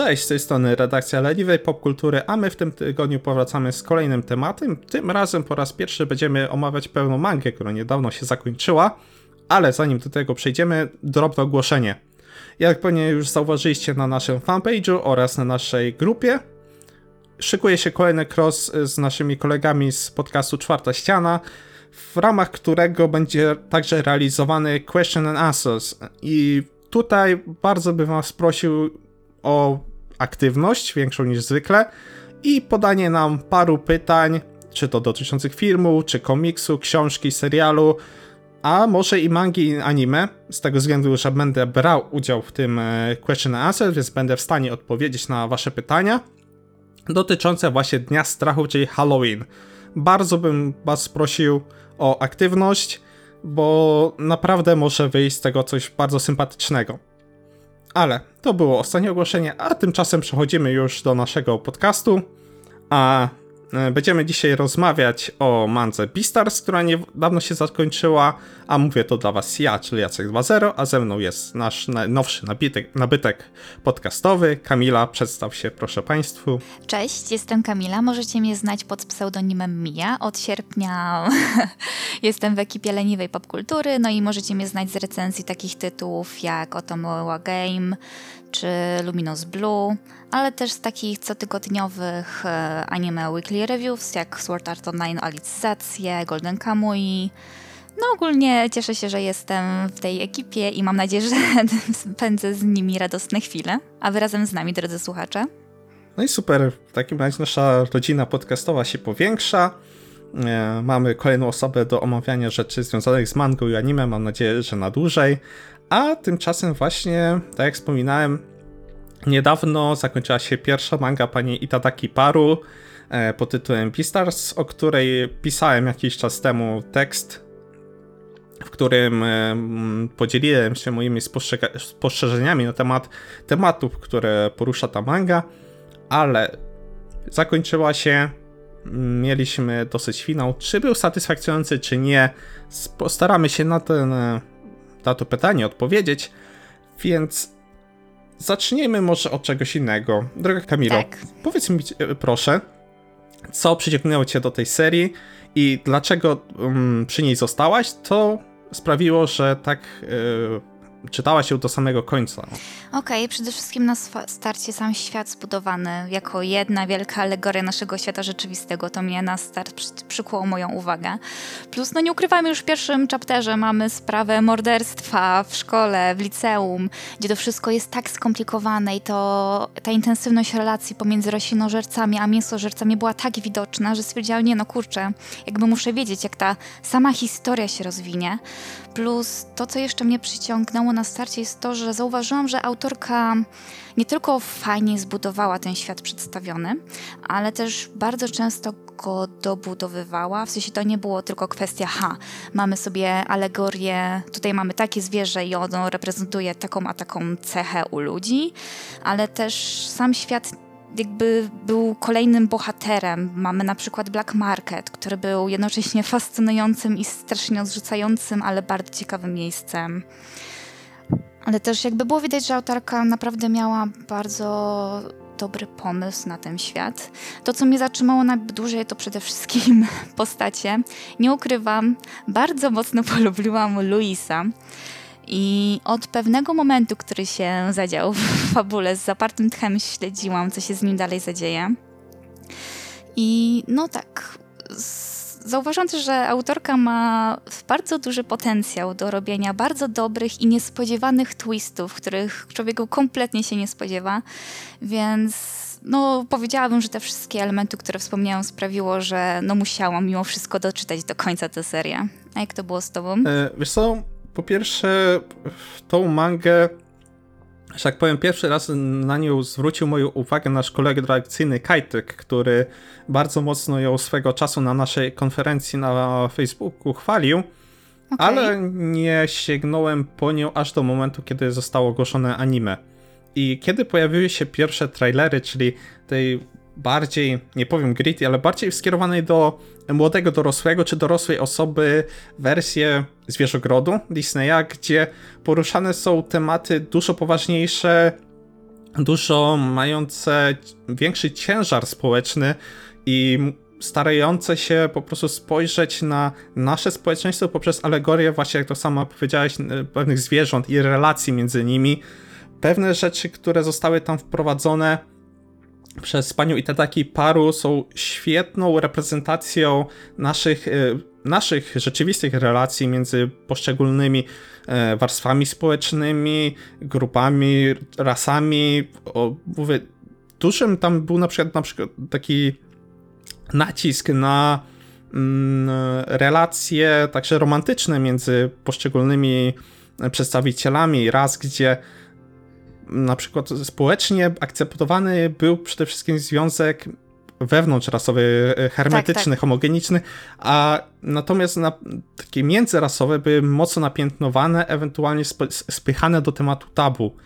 Cześć, z tej strony redakcja Leniwej Popkultury, a my w tym tygodniu powracamy z kolejnym tematem. Tym razem po raz pierwszy będziemy omawiać pełną mangę, która niedawno się zakończyła, ale zanim do tego przejdziemy, drobne ogłoszenie. Jak pewnie już zauważyliście na naszym fanpage'u oraz na naszej grupie, szykuje się kolejny cross z naszymi kolegami z podcastu Czwarta Ściana, w ramach którego będzie także realizowany Question and Answers. I tutaj bardzo bym Was prosił o aktywność, większą niż zwykle, i podanie nam paru pytań, czy to dotyczących filmu, czy komiksu, książki, serialu, a może i mangi i anime, z tego względu, że będę brał udział w tym e, question and answer, więc będę w stanie odpowiedzieć na wasze pytania dotyczące właśnie Dnia Strachu, czyli Halloween. Bardzo bym was prosił o aktywność, bo naprawdę może wyjść z tego coś bardzo sympatycznego. Ale to było ostatnie ogłoszenie, a tymczasem przechodzimy już do naszego podcastu. A będziemy dzisiaj rozmawiać o mandze Beastars, która niedawno się zakończyła, a mówię to dla was ja, czyli Jacek 2.0, a ze mną jest nasz najnowszy nabytek, nabytek podcastowy. Kamila, przedstaw się proszę Państwu. Cześć, jestem Kamila, możecie mnie znać pod pseudonimem Mia. Od sierpnia jestem w ekipie leniwej popkultury, no i możecie mnie znać z recenzji takich tytułów jak Otomoła Game, czy Luminous Blue, ale też z takich cotygodniowych e, anime weekly reviews jak Sword Art Online Aliczacje, Golden Kamui. No ogólnie cieszę się, że jestem w tej ekipie i mam nadzieję, że spędzę z nimi radosne chwile, a wy razem z nami, drodzy słuchacze. No i super, w takim razie nasza rodzina podcastowa się powiększa. E, mamy kolejną osobę do omawiania rzeczy związanych z mangą i anime, mam nadzieję, że na dłużej. A tymczasem właśnie, tak jak wspominałem, niedawno zakończyła się pierwsza manga pani Itadaki Paru e, pod tytułem Beastars, o której pisałem jakiś czas temu tekst, w którym e, podzieliłem się moimi spostrzeżeniami na temat tematów, które porusza ta manga, ale zakończyła się, mieliśmy dosyć finał. Czy był satysfakcjonujący, czy nie, postaramy się na ten e, na to pytanie odpowiedzieć, więc zacznijmy może od czegoś innego. Droga Kamilo, tak. powiedz mi proszę, co przyciągnęło cię do tej serii i dlaczego um, przy niej zostałaś, to sprawiło, że tak yy, czytałaś ją do samego końca. Okej, okay, przede wszystkim na starcie sam świat zbudowany jako jedna wielka alegoria naszego świata rzeczywistego, to mnie na start przy, przykuło moją uwagę. Plus, no nie ukrywamy, już w pierwszym chapterze mamy sprawę morderstwa w szkole, w liceum, gdzie to wszystko jest tak skomplikowane i to ta intensywność relacji pomiędzy roślinożercami a mięsożercami była tak widoczna, że stwierdziłam, nie no kurczę, jakby muszę wiedzieć, jak ta sama historia się rozwinie. Plus to, co jeszcze mnie przyciągnęło na starcie jest to, że zauważyłam, że autorka nie tylko fajnie zbudowała ten świat przedstawiony, ale też bardzo często go dobudowywała. W sensie to nie było tylko kwestia, ha, mamy sobie alegorię, tutaj mamy takie zwierzę i ono reprezentuje taką a taką cechę u ludzi, ale też sam świat jakby był kolejnym bohaterem. Mamy na przykład Black Market, który był jednocześnie fascynującym i strasznie odrzucającym, ale bardzo ciekawym miejscem. Ale też jakby było widać, że autorka naprawdę miała bardzo dobry pomysł na ten świat. To, co mnie zatrzymało na dłużej, to przede wszystkim postacie. Nie ukrywam, bardzo mocno polubiłam Luisa. I od pewnego momentu, który się zadział w fabule, z zapartym tchem śledziłam, co się z nim dalej zadzieje. I no tak, zauważam też, że autorka ma bardzo duży potencjał do robienia bardzo dobrych i niespodziewanych twistów, których człowieku kompletnie się nie spodziewa, więc no, powiedziałabym, że te wszystkie elementy, które wspomniałam, sprawiło, że no, musiałam mimo wszystko doczytać do końca tę serię. A jak to było z tobą? E, wiesz co, po pierwsze, tą mangę, że tak powiem, pierwszy raz na nią zwrócił moją uwagę nasz kolega redakcyjny Kajtyk, który bardzo mocno ją swego czasu na naszej konferencji na Facebooku chwalił. Okay. Ale nie sięgnąłem po nią aż do momentu, kiedy zostało ogłoszone anime. I kiedy pojawiły się pierwsze trailery, czyli tej bardziej, nie powiem gritty, ale bardziej skierowanej do młodego dorosłego czy dorosłej osoby wersję Zwierzogrodu Disneya, gdzie poruszane są tematy dużo poważniejsze dużo mające większy ciężar społeczny i starające się po prostu spojrzeć na nasze społeczeństwo poprzez alegorię, właśnie jak to sama powiedziałeś, pewnych zwierząt i relacji między nimi. Pewne rzeczy, które zostały tam wprowadzone przez panią Itadaki Paru są świetną reprezentacją naszych, e, naszych rzeczywistych relacji między poszczególnymi e, warstwami społecznymi, grupami, rasami. O, mówię, dużym tam był na przykład, na przykład taki nacisk na mm, relacje także romantyczne między poszczególnymi przedstawicielami raz, gdzie na przykład społecznie akceptowany był przede wszystkim związek wewnątrzrasowy, hermetyczny, tak, tak. homogeniczny, a natomiast na, takie międzyrasowe były mocno napiętnowane, ewentualnie spychane do tematu tabu.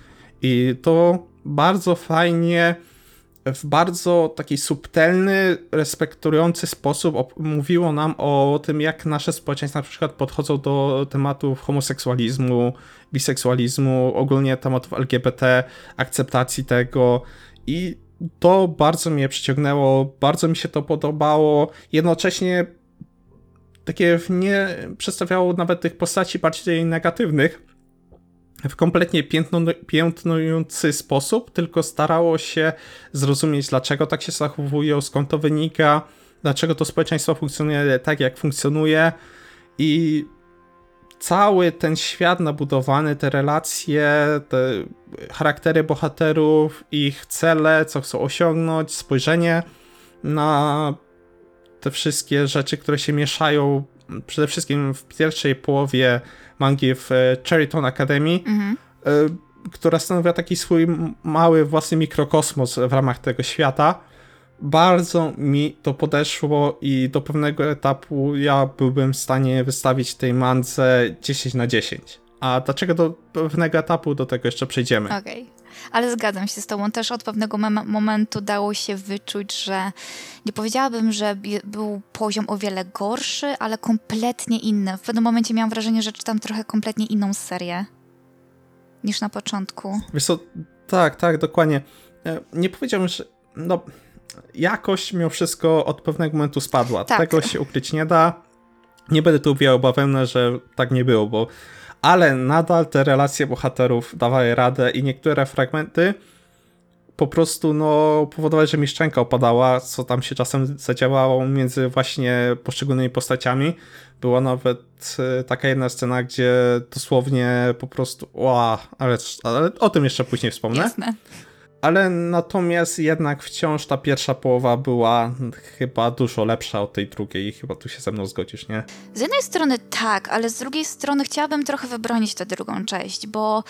I to bardzo fajnie w bardzo taki subtelny, respektujący sposób mówiło nam o tym, jak nasze społeczeństwa na przykład podchodzą do tematów homoseksualizmu, biseksualizmu, ogólnie tematów LGBT, akceptacji tego i to bardzo mnie przyciągnęło, bardzo mi się to podobało. Jednocześnie takie nie przedstawiało nawet tych postaci bardziej negatywnych, w kompletnie piętnujący sposób, tylko starało się zrozumieć, dlaczego tak się zachowują, skąd to wynika, dlaczego to społeczeństwo funkcjonuje tak, jak funkcjonuje. I cały ten świat nabudowany, te relacje, te charaktery bohaterów, ich cele, co chcą osiągnąć, spojrzenie na te wszystkie rzeczy, które się mieszają przede wszystkim w pierwszej połowie mangi w e, Cherryton Academy, mhm. E, która stanowiła taki swój mały własny mikrokosmos w ramach tego świata. Bardzo mi to podeszło i do pewnego etapu ja byłbym w stanie wystawić tej mandze 10 na 10. A dlaczego do pewnego etapu do tego jeszcze przejdziemy? Okej. Okay. Ale zgadzam się z Tobą. Też od pewnego momentu dało się wyczuć, że nie powiedziałabym, że był poziom o wiele gorszy, ale kompletnie inny. W pewnym momencie miałam wrażenie, że czytam trochę kompletnie inną serię niż na początku. Wiesz co, tak, tak, dokładnie. E, nie powiedziałbym, że no, jakość mimo wszystko od pewnego momentu spadła. Tak. Tego się ukryć nie da. Nie będę tu uwijał bawełnę, że tak nie było, bo ale nadal te relacje bohaterów dawały radę i niektóre fragmenty po prostu no, powodowały, że mi szczęka opadała, co tam się czasem zadziałało między właśnie poszczególnymi postaciami. Była nawet e, taka jedna scena, gdzie dosłownie po prostu, ła, ale, ale o tym jeszcze później wspomnę. Jasne ale natomiast jednak wciąż ta pierwsza połowa była chyba dużo lepsza od tej drugiej i chyba tu się ze mną zgodzisz, nie? Z jednej strony tak, ale z drugiej strony chciałabym trochę wybronić tę drugą część, bo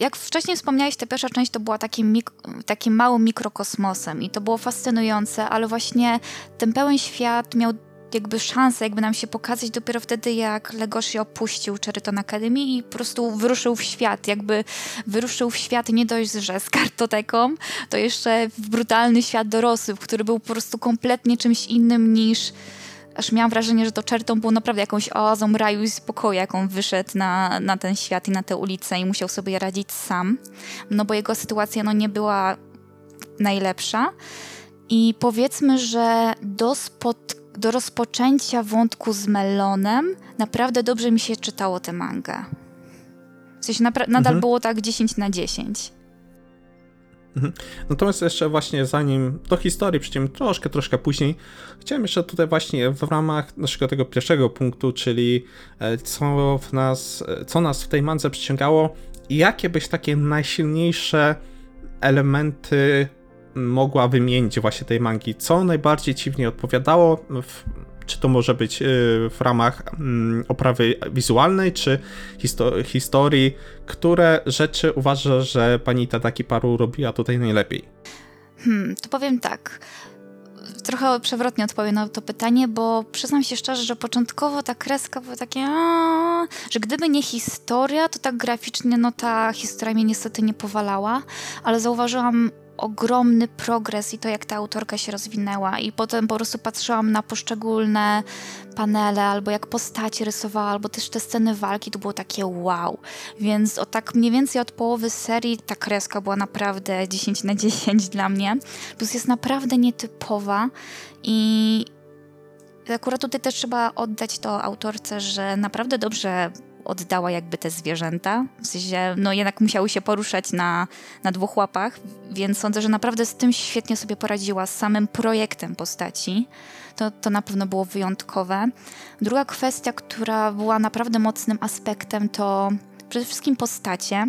jak wcześniej wspomniałeś, ta pierwsza część to była takim, mik- takim małym mikrokosmosem i to było fascynujące, ale właśnie ten pełen świat miał jakby szansę jakby nam się pokazać dopiero wtedy, jak Legoshi opuścił Cheriton Academy i po prostu wyruszył w świat, jakby wyruszył w świat nie dość, że z kartoteką, to jeszcze w brutalny świat dorosłych, który był po prostu kompletnie czymś innym niż aż miałam wrażenie, że to Cheriton był naprawdę jakąś oazą raju i spokoju, jaką wyszedł na, na ten świat i na tę ulicę i musiał sobie radzić sam, no bo jego sytuacja no nie była najlepsza. I powiedzmy, że do spotkania do rozpoczęcia wątku z Melonem naprawdę dobrze mi się czytało tę mangę. W sensie nadal mhm. było tak 10 na 10. Mhm. Natomiast jeszcze właśnie zanim do historii przejdziemy troszkę, troszkę później, chciałem jeszcze tutaj właśnie w ramach naszego tego pierwszego punktu, czyli e, co w nas, e, co nas w tej mandze przyciągało i jakie byś takie najsilniejsze elementy mogła wymienić właśnie tej mangi, co najbardziej ci w niej odpowiadało, w, czy to może być y, w ramach mm, oprawy wizualnej, czy histo historii, które rzeczy uważasz, że pani Tadaki Paru robiła tutaj najlepiej? Hmm, to powiem tak. Trochę przewrotnie odpowiem na to pytanie, bo przyznam się szczerze, że początkowo ta kreska była takie, że gdyby nie historia, to tak graficznie no ta historia mnie niestety nie powalała, ale zauważyłam ogromny progres i to, jak ta autorka się rozwinęła. I potem po prostu patrzyłam na poszczególne panele, albo jak postacie rysowała, albo też te sceny walki, to było takie wow. Więc o tak mniej więcej od połowy serii ta kreska była naprawdę 10 na 10 dla mnie. Plus jest naprawdę nietypowa i akurat tutaj też trzeba oddać to autorce, że naprawdę dobrze oddała jakby te zwierzęta. W sensie, no jednak musiały się poruszać na, na dwóch łapach, więc sądzę, że naprawdę z tym świetnie sobie poradziła, z samym projektem postaci. To, to na pewno było wyjątkowe. Druga kwestia, która była naprawdę mocnym aspektem, to przede wszystkim postacie.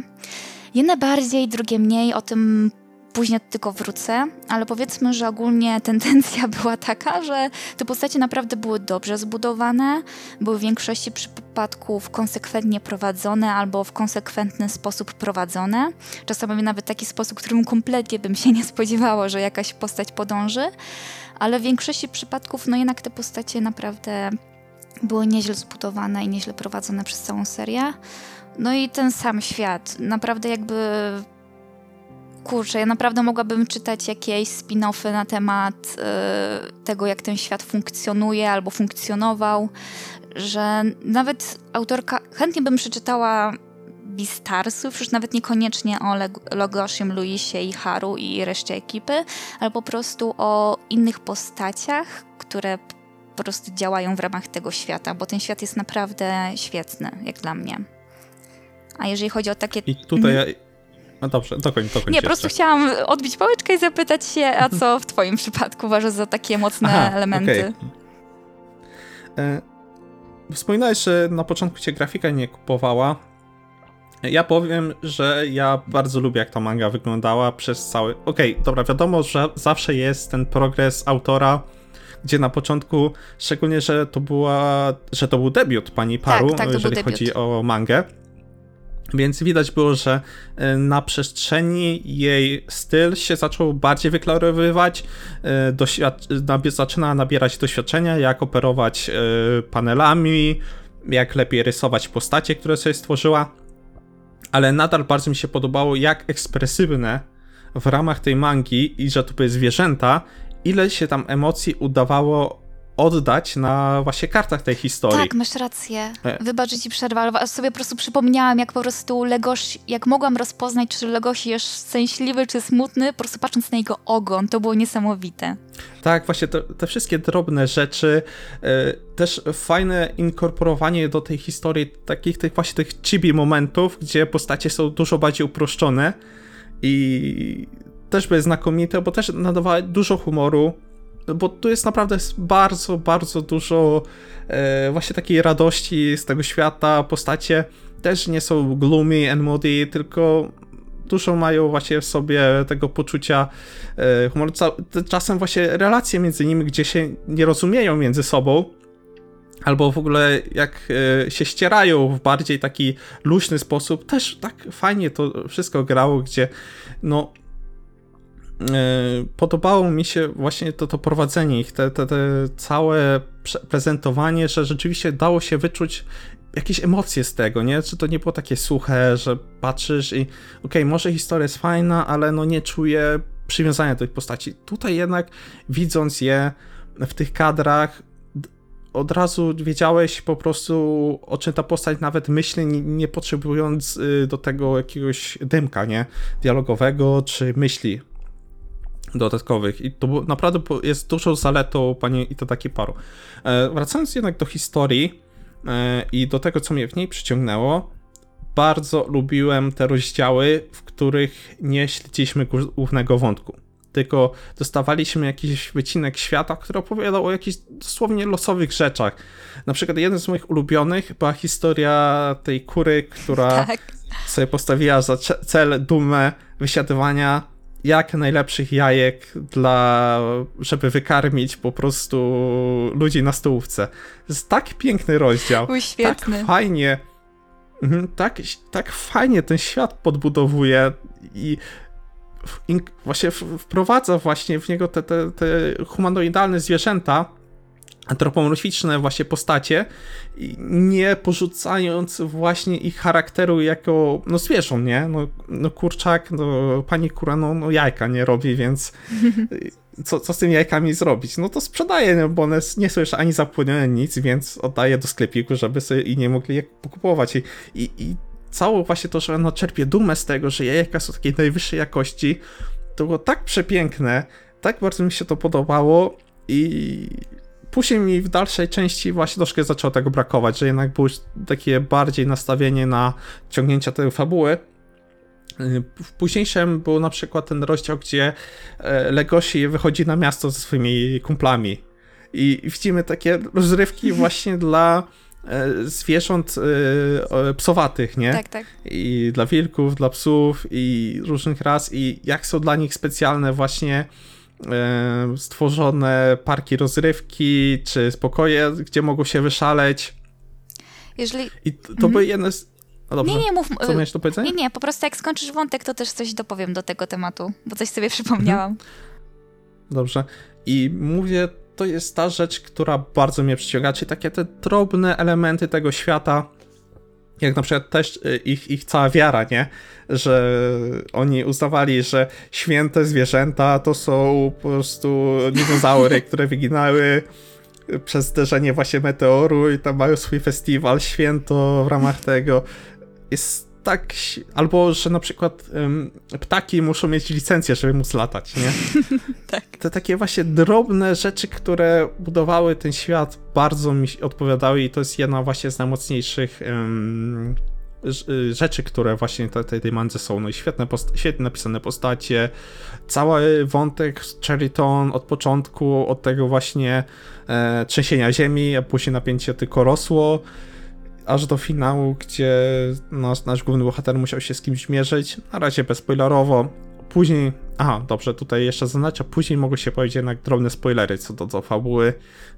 Jedne bardziej, drugie mniej, o tym później tylko wrócę, ale powiedzmy, że ogólnie tendencja była taka, że te postacie naprawdę były dobrze zbudowane, były w większości przypadków konsekwentnie prowadzone albo w konsekwentny sposób prowadzone. Czasami nawet taki sposób, którym kompletnie bym się nie spodziewała, że jakaś postać podąży, ale w większości przypadków, no jednak te postacie naprawdę były nieźle zbudowane i nieźle prowadzone przez całą serię. No i ten sam świat, naprawdę jakby kurczę, ja naprawdę mogłabym czytać jakieś spin-offy na temat y, tego, jak ten świat funkcjonuje albo funkcjonował, że nawet autorka, chętnie bym przeczytała Beastarsów, już nawet niekoniecznie o Logoshim, Luisie i Haru i reszcie ekipy, ale po prostu o innych postaciach, które po prostu działają w ramach tego świata, bo ten świat jest naprawdę świetny, jak dla mnie. A jeżeli chodzi o takie... I tutaj mhm. No dobrze, dokoń, dokoń Nie, po prostu chciałam odbić pałeczkę i zapytać się, a co w twoim przypadku uważasz za takie mocne Aha, elementy? Okay. E, wspominałeś, że na początku cię grafika nie kupowała. Ja powiem, że ja bardzo lubię, jak ta manga wyglądała przez cały... Okej, okay, dobra, wiadomo, że zawsze jest ten progres autora, gdzie na początku, szczególnie, że to była, że to był debiut pani Paru, tak, tak, jeżeli chodzi o mangę, więc widać było, że e, na przestrzeni jej styl się zaczął bardziej wyklarowywać, e, zaczyna nabierać doświadczenia, jak operować e, panelami, jak lepiej rysować postacie, które sobie stworzyła. Ale nadal bardzo mi się podobało, jak ekspresywne w ramach tej mangi i że to były zwierzęta, ile się tam emocji udawało oddać na właśnie kartach tej historii. Tak, masz rację. E. Wybacz, że ci przerwę, ale sobie po prostu przypomniałam, jak po prostu Legoś, jak mogłam rozpoznać, czy Legoś jest szczęśliwy, czy smutny, po prostu patrząc na jego ogon. To było niesamowite. Tak, właśnie te, te wszystkie drobne rzeczy, e, też fajne inkorporowanie do tej historii takich tych właśnie tych chibi momentów, gdzie postacie są dużo bardziej uproszczone i też były znakomite, bo też nadawały dużo humoru, bo tu jest naprawdę bardzo, bardzo dużo e, właśnie takiej radości z tego świata. Postacie też nie są gloomy and moody, tylko dużo mają właśnie w sobie tego poczucia e, humoru. Czasem właśnie relacje między nimi, gdzie się nie rozumieją między sobą, albo w ogóle jak e, się ścierają w bardziej taki luźny sposób, też tak fajnie to wszystko grało, gdzie no podobało mi się właśnie to, to prowadzenie ich, te, te, te całe prezentowanie, że rzeczywiście dało się wyczuć jakieś emocje z tego, nie? Czy to nie było takie suche, że patrzysz i okej, okay, może historia jest fajna, ale no nie czuję przywiązania do tej postaci. Tutaj jednak widząc je w tych kadrach, od razu wiedziałeś po prostu, o czym ta postać nawet myśli, nie, nie potrzebując y, do tego jakiegoś dymka, nie? Dialogowego czy myśli dodatkowych i to naprawdę jest dużą zaletą pani Itadaki Paru. E, wracając jednak do historii e, i do tego, co mnie w niej przyciągnęło, bardzo lubiłem te rozdziały, w których nie śledziliśmy głównego wątku. Tylko dostawaliśmy jakiś wycinek świata, który opowiadał o jakichś dosłownie losowych rzeczach. Na przykład jeden z moich ulubionych była historia tej kury, która tak. sobie postawiła za cel dumę wysiadywania jak najlepszych jajek dla, żeby wykarmić po prostu ludzi na stołówce. To jest tak piękny rozdział. Był świetny. Tak fajnie, mhm, tak, tak fajnie ten świat podbudowuje i właśnie wprowadza właśnie w niego te, te, te humanoidalne zwierzęta antropomorficzne właśnie postacie, nie porzucając właśnie ich charakteru jako, no zwierząt, nie? No, no kurczak, no pani kura, no, no jajka nie robi, więc co, co z tymi jajkami zrobić? No to sprzedaje, no, bo one nie są jeszcze ani zapłonione nic, więc oddaje do sklepiku, żeby sobie i nie mogli je kupować. I, i, i całe właśnie to, że ona czerpie dumę z tego, że jajka są takiej najwyższej jakości, to było tak przepiękne, tak bardzo mi się to podobało i później mi w dalszej części właśnie troszkę zaczęło tego brakować, że jednak było takie bardziej nastawienie na ciągnięcia tej fabuły. W późniejszym był na przykład ten rozdział, gdzie e, Legoshi wychodzi na miasto ze swoimi kumplami i widzimy takie rozrywki właśnie dla e, zwierząt e, psowatych, nie? Tak, tak. I dla wilków, dla psów i różnych ras i jak są dla nich specjalne właśnie stworzone parki rozrywki, czy spokoje, gdzie mogą się wyszaleć. Jeżeli... I to, to mhm. jedne z... No. Nie, nie, mów. Co miałeś do powiedzenia? Nie, nie, po prostu jak skończysz wątek, to też coś dopowiem do tego tematu, bo coś sobie przypomniałam. Mhm. Dobrze. I mówię, to jest ta rzecz, która bardzo mnie przyciąga, czyli takie te drobne elementy tego świata, jak na przykład też y, ich, ich cała wiara, nie? Że oni uznawali, że święte zwierzęta to są po prostu dinozaury, które wyginały przez zderzenie właśnie meteoru i tam mają swój festiwal, święto w ramach tego. Jest tak, albo że na przykład um, ptaki muszą mieć licencję, żeby móc latać, nie? tak. Te takie właśnie drobne rzeczy, które budowały ten świat, bardzo mi odpowiadały i to jest jedna właśnie z najmocniejszych um, rzeczy, które właśnie tej, tej, tej mandze są. No i świetne, świetnie napisane postacie, cały wątek z Cheriton od początku, od tego właśnie e, trzęsienia ziemi, a później napięcie tylko rosło aż do finału, gdzie nasz, nasz główny bohater musiał się z kimś mierzyć. Na razie bezspoilerowo. Później, aha, dobrze, tutaj jeszcze zaznaczę, później mogą się pojawić jednak drobne spoilery co do, do fabuły.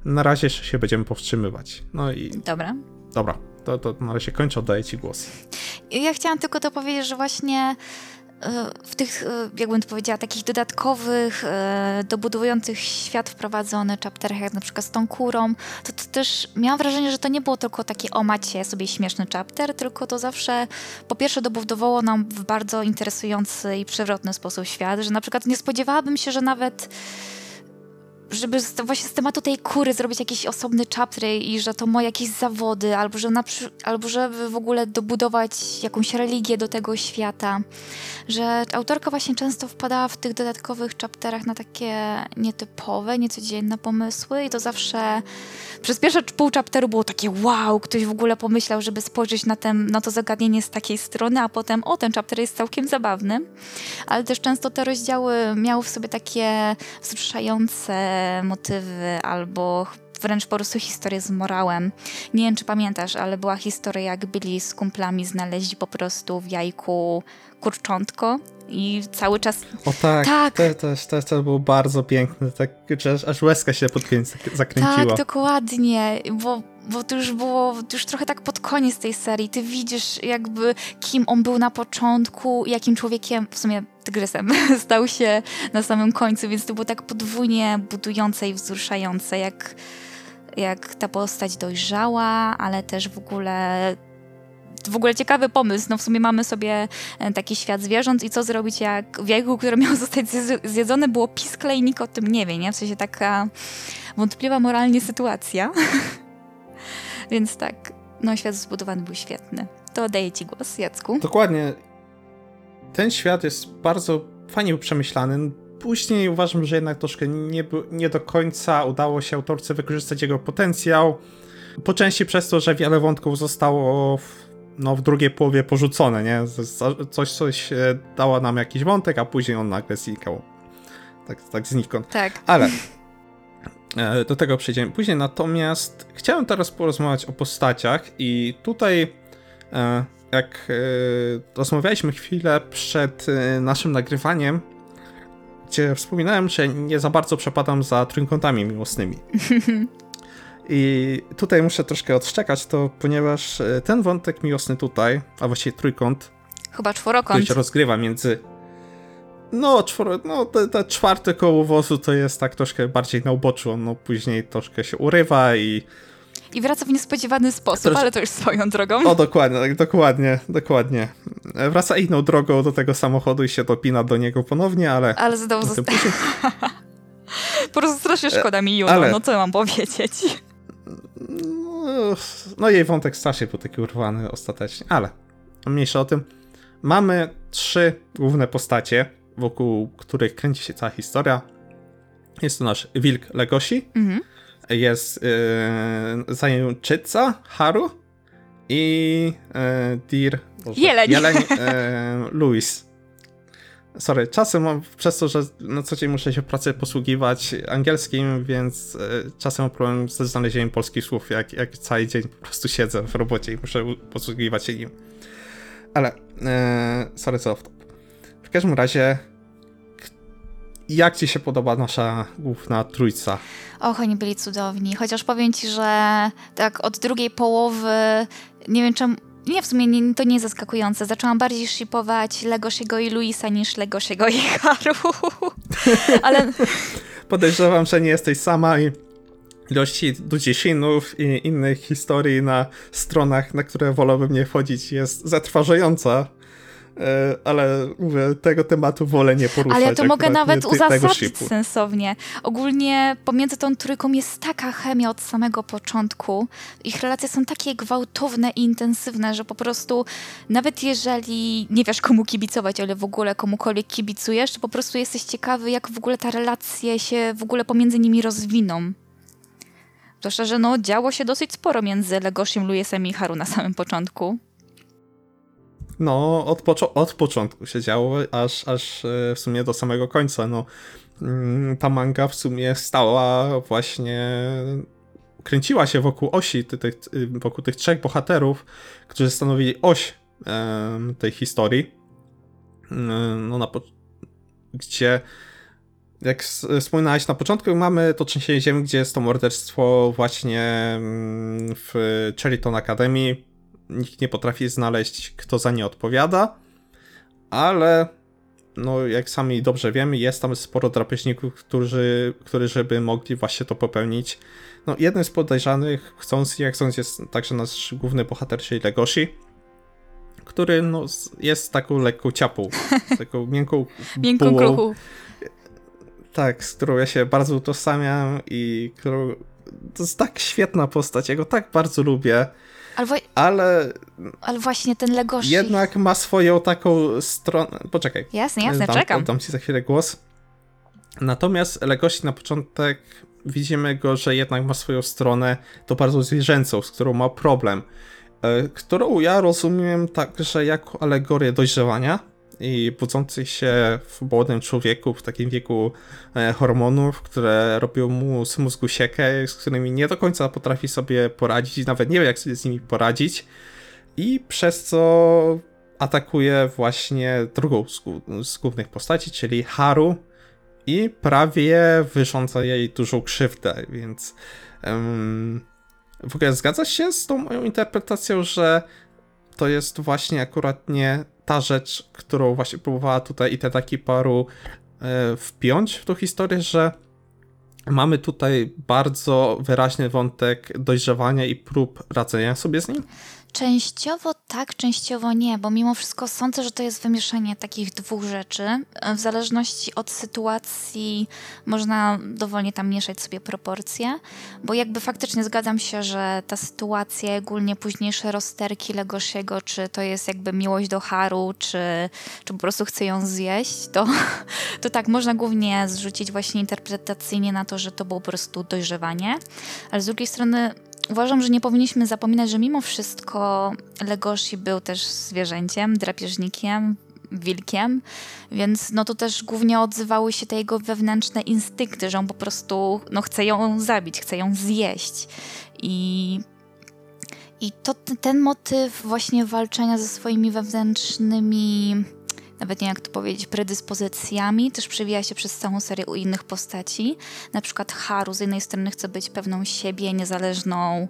Na razie jeszcze się będziemy powstrzymywać. No i... Dobra. Dobra, to, to na razie kończę, oddaję ci głos. Ja chciałam tylko to powiedzieć, że właśnie w tych, e, jakbym to powiedziała, takich dodatkowych, e, dobudowujących świat wprowadzony chapterach, jak na przykład z tą kurą, to, to też miałam wrażenie, że to nie było tylko takie o macie sobie śmieszny chapter, tylko to zawsze po pierwsze dobudowało nam w bardzo interesujący i przewrotny sposób świat, że na przykład nie spodziewałabym się, że nawet żeby z, właśnie z tematu tej kury zrobić jakiś osobny chapter i że to ma jakieś zawody, albo, że na, albo żeby w ogóle dobudować jakąś religię do tego świata. Że autorka właśnie często wpadała w tych dodatkowych chapterach na takie nietypowe, niecodzienne pomysły i to zawsze przez pierwsze pół chapteru było takie wow, ktoś w ogóle pomyślał, żeby spojrzeć na, ten, na to zagadnienie z takiej strony, a potem o, ten chapter jest całkiem zabawny. Ale też często te rozdziały miały w sobie takie wzruszające motywy albo wręcz po prostu historię z morałem. Nie wiem, czy pamiętasz, ale była historia, jak byli z kumplami znaleźli po prostu w jajku kurczątko i cały czas... O tak, tak. To, to, to, to było bardzo piękne, tak, aż, aż łezka się pod zakręciła. Tak, dokładnie, bo, bo to już było to już trochę tak pod koniec tej serii. Ty widzisz jakby kim on był na początku, jakim człowiekiem, w sumie tygrysem, stał się na samym końcu, więc to było tak podwójnie budujące i wzruszające, jak, jak ta postać dojrzała, ale też w ogóle w ogóle ciekawy pomysł. No w sumie mamy sobie e, taki świat zwierząt i co zrobić, jak w jajku, które miało zostać zjedzone, było piskle i nikt o tym nie wie, nie? W sensie taka wątpliwa moralnie sytuacja. Więc tak, no świat zbudowany był świetny. To oddaję ci głos, Jacku. Dokładnie. Ten świat jest bardzo fajnie przemyślany. Później uważam, że jednak troszkę nie, nie do końca udało się autorce wykorzystać jego potencjał. Po części przez to, że wiele wątków zostało w, no, w drugiej połowie porzucone, nie? Coś, coś e, dała nam jakiś wątek, a później on nagle znikał. Tak, tak znikąd. Tak. Ale do tego przejdziemy później. Natomiast chciałem teraz porozmawiać o postaciach i tutaj e, jak rozmawialiśmy chwilę przed naszym nagrywaniem, gdzie wspominałem, że nie za bardzo przepadam za trójkątami miłosnymi. I tutaj muszę troszkę odszczekać to, ponieważ e, ten wątek miłosny tutaj, a właściwie trójkąt, chyba czworokąt, który się rozgrywa między No, czworo, no te, te czwarte koło wozu to jest tak troszkę bardziej na uboczu, on no, później troszkę się urywa i... I wraca w niespodziewany sposób, Trosz- ale to już swoją drogą. O, dokładnie, tak, dokładnie, dokładnie. Wraca inną drogą do tego samochodu i się dopina do niego ponownie, ale... Ale znowu o tym zosta- później. po prostu strasznie szkoda mi Juno, ale- no co mam powiedzieć. No, no jej wątek strasznie był taki urwany ostatecznie, ale mniejsza o tym. Mamy trzy główne postacie, wokół których kręci się cała historia. Jest to nasz wilk Legoshi, Mhm. jest yy, zajęczyca Haru i yy, Deer Boże, Jeleń. jeleń yy, Louis. Sorry, czasem mam przez to, że na co dzień muszę się w pracy posługiwać angielskim, więc czasem mam problem ze znalezieniem polskich słów, jak, jak cały dzień po prostu siedzę w robocie i muszę posługiwać się nim. Ale, sorry, co top. W każdym razie, jak ci się podoba nasza główna trójca? Och, oni byli cudowni. Chociaż powiem ci, że tak od drugiej połowy, nie wiem czemu, nie, w sumie nie, to nie jest zaskakujące. Zaczęłam bardziej shipować Legosiego i Luisa niż Legosiego i Haru. Ale Podejrzewam, że nie jesteś sama i ilości dudziesinów i innych historii na stronach, na które wolałbym nie wchodzić, jest zatrważająca. E, Ale mówię, tego tematu wolę nie poruszać. Ale ja to mogę nawet uzasadnić sensownie. Ogólnie pomiędzy tą trójką jest taka chemia od samego początku. Ich relacje są takie gwałtowne i intensywne, że po prostu nawet jeżeli nie wiesz komu kibicować, ale w ogóle komukolwiek kibicujesz, to po prostu jesteś ciekawy, jak w ogóle ta relacje się w ogóle pomiędzy nimi rozwiną. Zwłaszcza, że no, działo się dosyć sporo między Legoshim, Luisem i Haru na samym początku. No, od, poczo- od początku się działo, aż, aż e, w sumie do samego końca. No, Mm, ta manga w sumie stała właśnie. Kręciła się wokół osi, ty- tych, y, wokół tych trzech bohaterów, którzy stanowili oś tej historii. Ym, No, na po- gdzie. Jak wspominałeś na początku, mamy to trzęsienie ziemi, gdzie jest to morderstwo właśnie mm, w Cheriton Academy. Nikt nie potrafi znaleźć, kto za nie odpowiada, ale no, jak sami dobrze wiemy, jest tam sporo drapieżników, którzy, którzy by mogli właśnie to popełnić. No, jednym z podejrzanych, chcąc jak chcąc, jest także nasz główny bohater, czyli Legoshi, który no, jest taką lekką ciapą, taką miękką Miękką bułą, kruchu. tak, z którą ja się bardzo utożsamiam i którą... To jest tak świetna postać, ja go tak bardzo lubię, Ale, ale ale właśnie ten Legoshi... jednak ma swoją taką stronę... Poczekaj, Jasne, jasne, dam, czekam. Oddam ci za chwilę głos. Natomiast Legosi na początek widzimy go, że jednak ma swoją stronę, to bardzo zwierzęcą, z którą ma problem. e, Którą ja rozumiem także jako alegorię dojrzewania i budzących się w młodym człowieku w takim wieku e, hormonów, które robią mu z mózgu siekę, z którymi nie do końca potrafi sobie poradzić, nawet nie wie jak sobie z nimi poradzić. I przez co atakuje właśnie drugą z, głó- z głównych postaci, czyli Haru i prawie wyrządza jej dużą krzywdę, więc em, w ogóle zgadzasz się z tą moją interpretacją, że to jest właśnie akurat nie ta rzecz, którą właśnie próbowała tutaj Itadaki Paru e, wpiąć w tą historię, że mamy tutaj bardzo wyraźny wątek dojrzewania i prób radzenia sobie z nim? Częściowo tak, częściowo nie, bo mimo wszystko sądzę, że to jest wymieszanie takich dwóch rzeczy. W zależności od sytuacji można dowolnie tam mieszać sobie proporcje, bo jakby faktycznie zgadzam się, że ta sytuacja, ogólnie późniejsze rozterki Legoshiego, czy to jest jakby miłość do Haru, czy, czy po prostu chce ją zjeść, to, to tak, można głównie zrzucić właśnie interpretacyjnie na to, że to było po prostu dojrzewanie, ale z drugiej strony Uważam, że nie powinniśmy zapominać, że mimo wszystko Legoshi był też zwierzęciem, drapieżnikiem, wilkiem, więc no to też głównie odzywały się te jego wewnętrzne instynkty, że on po prostu no, chce ją zabić, chce ją zjeść. I, i to ten motyw właśnie walczenia ze swoimi wewnętrznymi nawet nie jak to powiedzieć, predyspozycjami, też przewija się przez całą serię u innych postaci. Na przykład Haru z jednej strony chce być pewną siebie, niezależną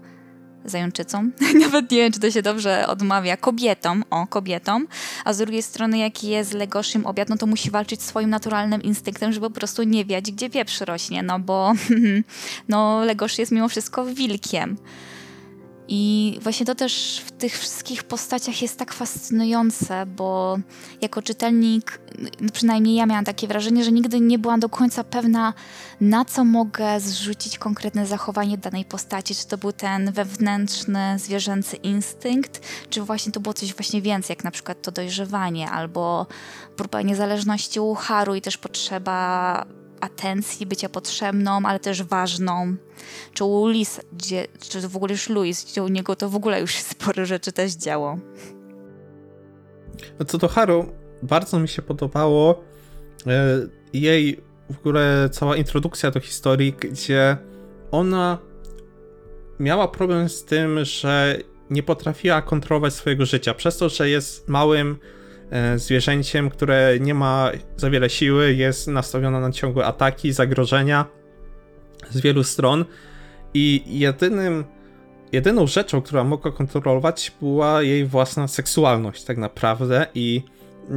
zajączycą. Nawet nie wiem, czy to się dobrze odmawia. Kobietom, o, kobietom. A z drugiej strony, jaki jest Legoszym obiad, no to musi walczyć swoim naturalnym instynktem, żeby po prostu nie wiedzieć, gdzie pieprz rośnie, no bo no, Legosz jest mimo wszystko wilkiem. I właśnie to też w tych wszystkich postaciach jest tak fascynujące, bo jako czytelnik, no przynajmniej ja miałam takie wrażenie, że nigdy nie byłam do końca pewna, na co mogę zrzucić konkretne zachowanie danej postaci. Czy to był ten wewnętrzny, zwierzęcy instynkt, czy właśnie to było coś właśnie więcej, jak na przykład to dojrzewanie, albo próba niezależności u Haru i też potrzeba atencji, bycia potrzebną, ale też ważną. Czy u Lis, gdzie, czy w ogóle już Louis, gdzie u niego to w ogóle już sporo rzeczy też działo. No co do Haru, bardzo mi się podobało e, jej w ogóle cała introdukcja do historii, gdzie ona miała problem z tym, że nie potrafiła kontrolować swojego życia, przez to, że jest małym zwierzęciem, które nie ma za wiele siły, jest nastawiona na ciągłe ataki, zagrożenia z wielu stron. I jedynym, jedyną rzeczą, która mogła kontrolować była jej własna seksualność tak naprawdę i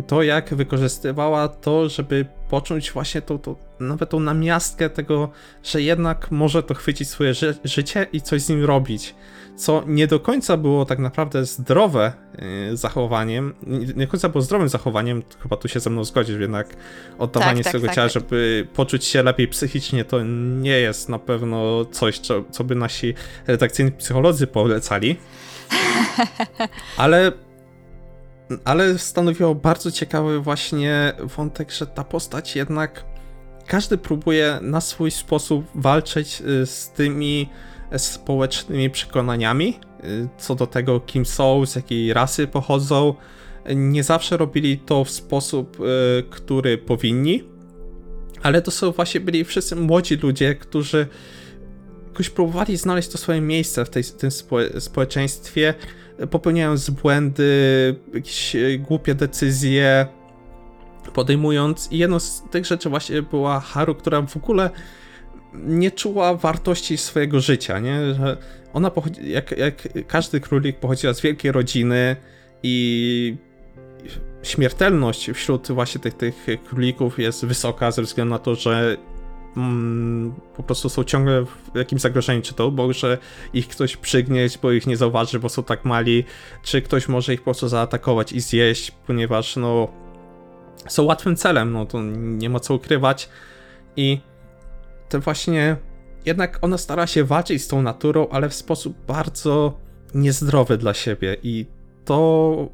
to jak wykorzystywała to, żeby poczuć właśnie tą, tą nawet tą namiastkę tego, że jednak może to chwycić swoje ży życie i coś z nim robić co nie do końca było tak naprawdę zdrowe yy, zachowaniem, nie do końca było zdrowym zachowaniem, chyba tu się ze mną zgodzisz, jednak oddawanie tak, tak swojego tak, ciała, tak. żeby poczuć się lepiej psychicznie, to nie jest na pewno coś, co, co by nasi redakcyjni psycholodzy polecali. Ale ale stanowiło bardzo ciekawy właśnie wątek, że ta postać jednak każdy próbuje na swój sposób walczyć y, z tymi społecznymi przekonaniami y, co do tego, kim są, z jakiej rasy pochodzą. Nie zawsze robili to w sposób, y, który powinni, ale to są właśnie byli wszyscy młodzi ludzie, którzy jakoś próbowali znaleźć to swoje miejsce w tej, tym społeczeństwie, popełniając błędy, jakieś y, głupie decyzje, podejmując. I jedną z tych rzeczy właśnie była Haru, która w ogóle nie czuła wartości swojego życia, nie? Że ona pochodzi, jak, jak każdy królik pochodziła z wielkiej rodziny i śmiertelność wśród właśnie tych, tych królików jest wysoka ze względu na to, że mm, po prostu są ciągle w jakimś zagrożeniu, czy to, bo że ich ktoś przygnieść, bo ich nie zauważy, bo są tak mali, czy ktoś może ich po prostu zaatakować i zjeść, ponieważ no są łatwym celem, no to nie ma co ukrywać. I to właśnie jednak ona stara się walczyć z tą naturą, ale w sposób bardzo niezdrowy dla siebie. I to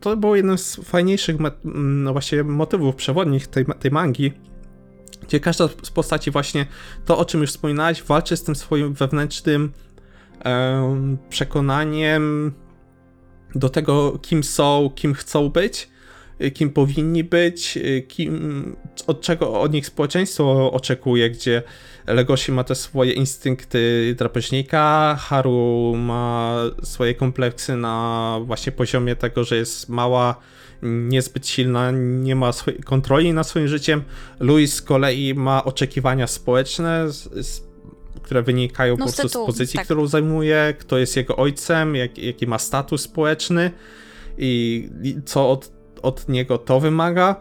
to było jednym z fajniejszych no właśnie motywów przewodnich tej, tej mangi, gdzie każda z postaci właśnie to, o czym już wspominałeś, walczy z tym swoim wewnętrznym um, przekonaniem do tego, kim są, kim chcą być Y, kim powinni być, y, kim, od czego od nich społeczeństwo oczekuje, gdzie Legoshi ma te swoje instynkty drapieżnika, Haru ma swoje kompleksy na właśnie poziomie tego, że jest mała, niezbyt silna, nie ma kontroli nad swoim życiem. Louis z kolei ma oczekiwania społeczne, z, z, które wynikają no, po prostu z pozycji, tak. którą zajmuje, kto jest jego ojcem, jak, jaki ma status społeczny i, i co od od niego to wymaga.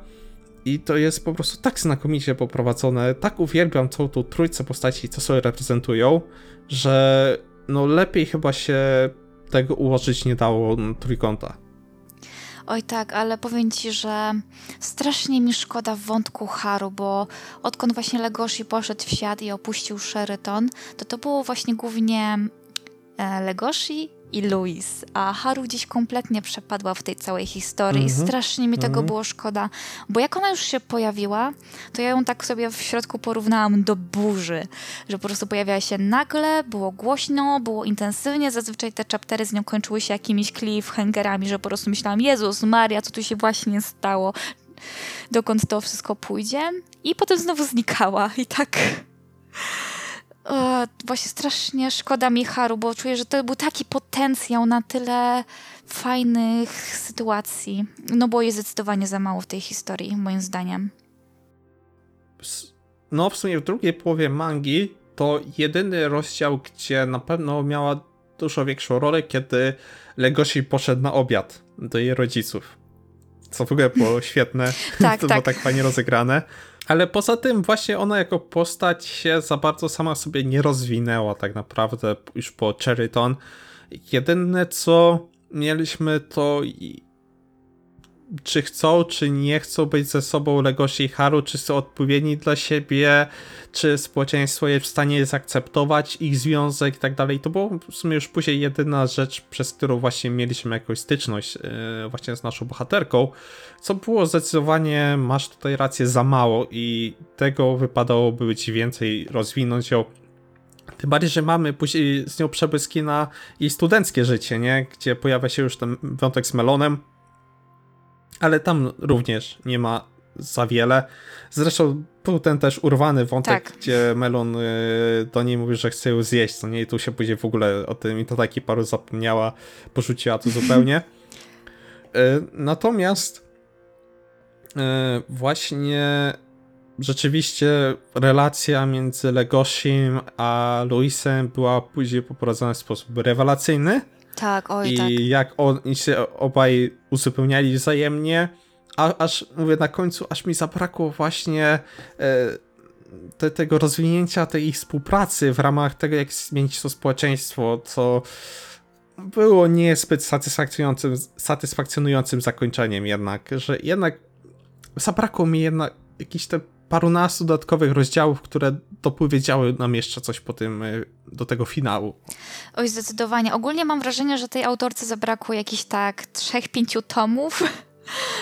I to jest po prostu tak znakomicie poprowadzone, tak uwielbiam całą tą trójcę postaci, co sobie reprezentują, że no lepiej chyba się tego ułożyć nie dało trójkąta. Oj tak, ale powiem ci, że strasznie mi szkoda wątku Haru, bo odkąd właśnie Legoshi poszedł w świat i opuścił Sheraton, to to było właśnie głównie e, Legoshi i Louis, a Haru gdzieś kompletnie przepadła w tej całej historii. Mm -hmm. strasznie mi tego mm -hmm. było szkoda, bo jak ona już się pojawiła, to ja ją tak sobie w środku porównałam do burzy, że po prostu pojawiała się nagle, było głośno, było intensywnie, zazwyczaj te chaptery z nią kończyły się jakimiś cliffhangerami, że po prostu myślałam, Jezus Maria, co tu się właśnie stało, dokąd to wszystko pójdzie? I potem znowu znikała i tak o, właśnie strasznie szkoda mi Haru, bo czuję, że to był taki potencjał na tyle fajnych sytuacji. No było je zdecydowanie za mało w tej historii, moim zdaniem. No, w sumie w drugiej połowie mangi to jedyny rozdział, gdzie na pewno miała dużo większą rolę, kiedy Legoshi poszedł na obiad do jej rodziców. Co w ogóle było świetne, Tak, to było tak. tak fajnie rozegrane. Ale poza tym właśnie ona jako postać się za bardzo sama sobie nie rozwinęła tak naprawdę już po Cherryton. Jedyne co mieliśmy to czy chcą, czy nie chcą być ze sobą Legoshi i Haru, czy są odpowiedni dla siebie, czy społeczeństwo jest w stanie zaakceptować ich związek i tak dalej. To było w sumie już później jedyna rzecz, przez którą właśnie mieliśmy jakąś styczność yy, właśnie z naszą bohaterką, co było zdecydowanie, masz tutaj rację, za mało i tego wypadałoby być więcej, rozwinąć ją. Tym bardziej, że mamy później z nią przebłyski na jej studenckie życie, nie? Gdzie pojawia się już ten wątek z Melonem, ale tam również nie ma za wiele. Zresztą był ten też urwany wątek, Tak. gdzie Melon y, do niej mówi, że chce ją zjeść, co nie? I tu się później w ogóle o tym i to taki paru zapomniała, porzuciła to zupełnie. Y, natomiast y, właśnie rzeczywiście relacja między Legosim a Luisem była później poprowadzona w sposób rewelacyjny Tak, oj, i tak. jak oni się obaj uzupełniali wzajemnie, a, aż mówię na końcu, aż mi zabrakło właśnie e, te, tego rozwinięcia tej ich współpracy w ramach tego, jak zmienić to społeczeństwo, co było niezbyt satysfakcjonującym, satysfakcjonującym zakończeniem jednak, że jednak zabrakło mi jednak jakichś te parunastu dodatkowych rozdziałów, które dopowiedziały nam jeszcze coś po tym, e, do tego finału. Oj, zdecydowanie. Ogólnie mam wrażenie, że tej autorce zabrakło jakichś tak trzech, pięciu tomów.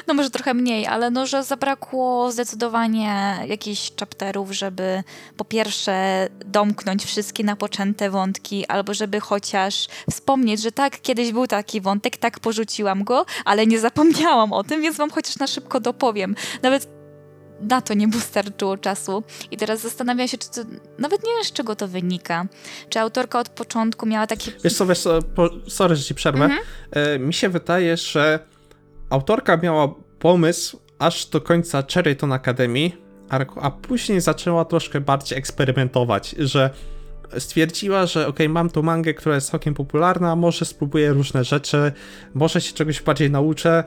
No może trochę mniej, ale no, że zabrakło zdecydowanie jakichś chapterów, żeby po pierwsze domknąć wszystkie napoczęte wątki, albo żeby chociaż wspomnieć, że tak, kiedyś był taki wątek, tak porzuciłam go, ale nie zapomniałam o tym, więc wam chociaż na szybko dopowiem. Nawet na to nie wystarczyło czasu. I teraz zastanawiam się, czy to, nawet nie wiem, z czego to wynika. Czy autorka od początku miała takie... Wiesz co, wiesz co, po, sorry, że ci przerwę. E, mi się wydaje, że autorka miała pomysł aż do końca Cherryton Academy, a, a później zaczęła troszkę bardziej eksperymentować, że stwierdziła, że ok, mam tu mangę, która jest całkiem popularna, może spróbuję różne rzeczy, może się czegoś bardziej nauczę,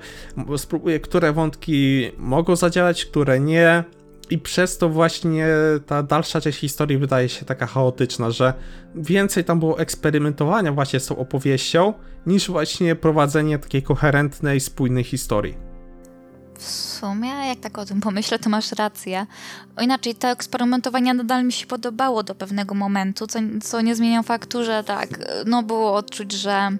spróbuję, które wątki mogą zadziałać, które nie. I przez to właśnie ta dalsza część historii wydaje się taka chaotyczna, że więcej tam było eksperymentowania właśnie z tą opowieścią, niż właśnie prowadzenie takiej koherentnej, spójnej historii. W sumie, jak tak o tym pomyślę, to masz rację. O inaczej, to eksperymentowanie nadal mi się podobało do pewnego momentu, co, co nie zmienia faktu, że tak, no było odczuć, że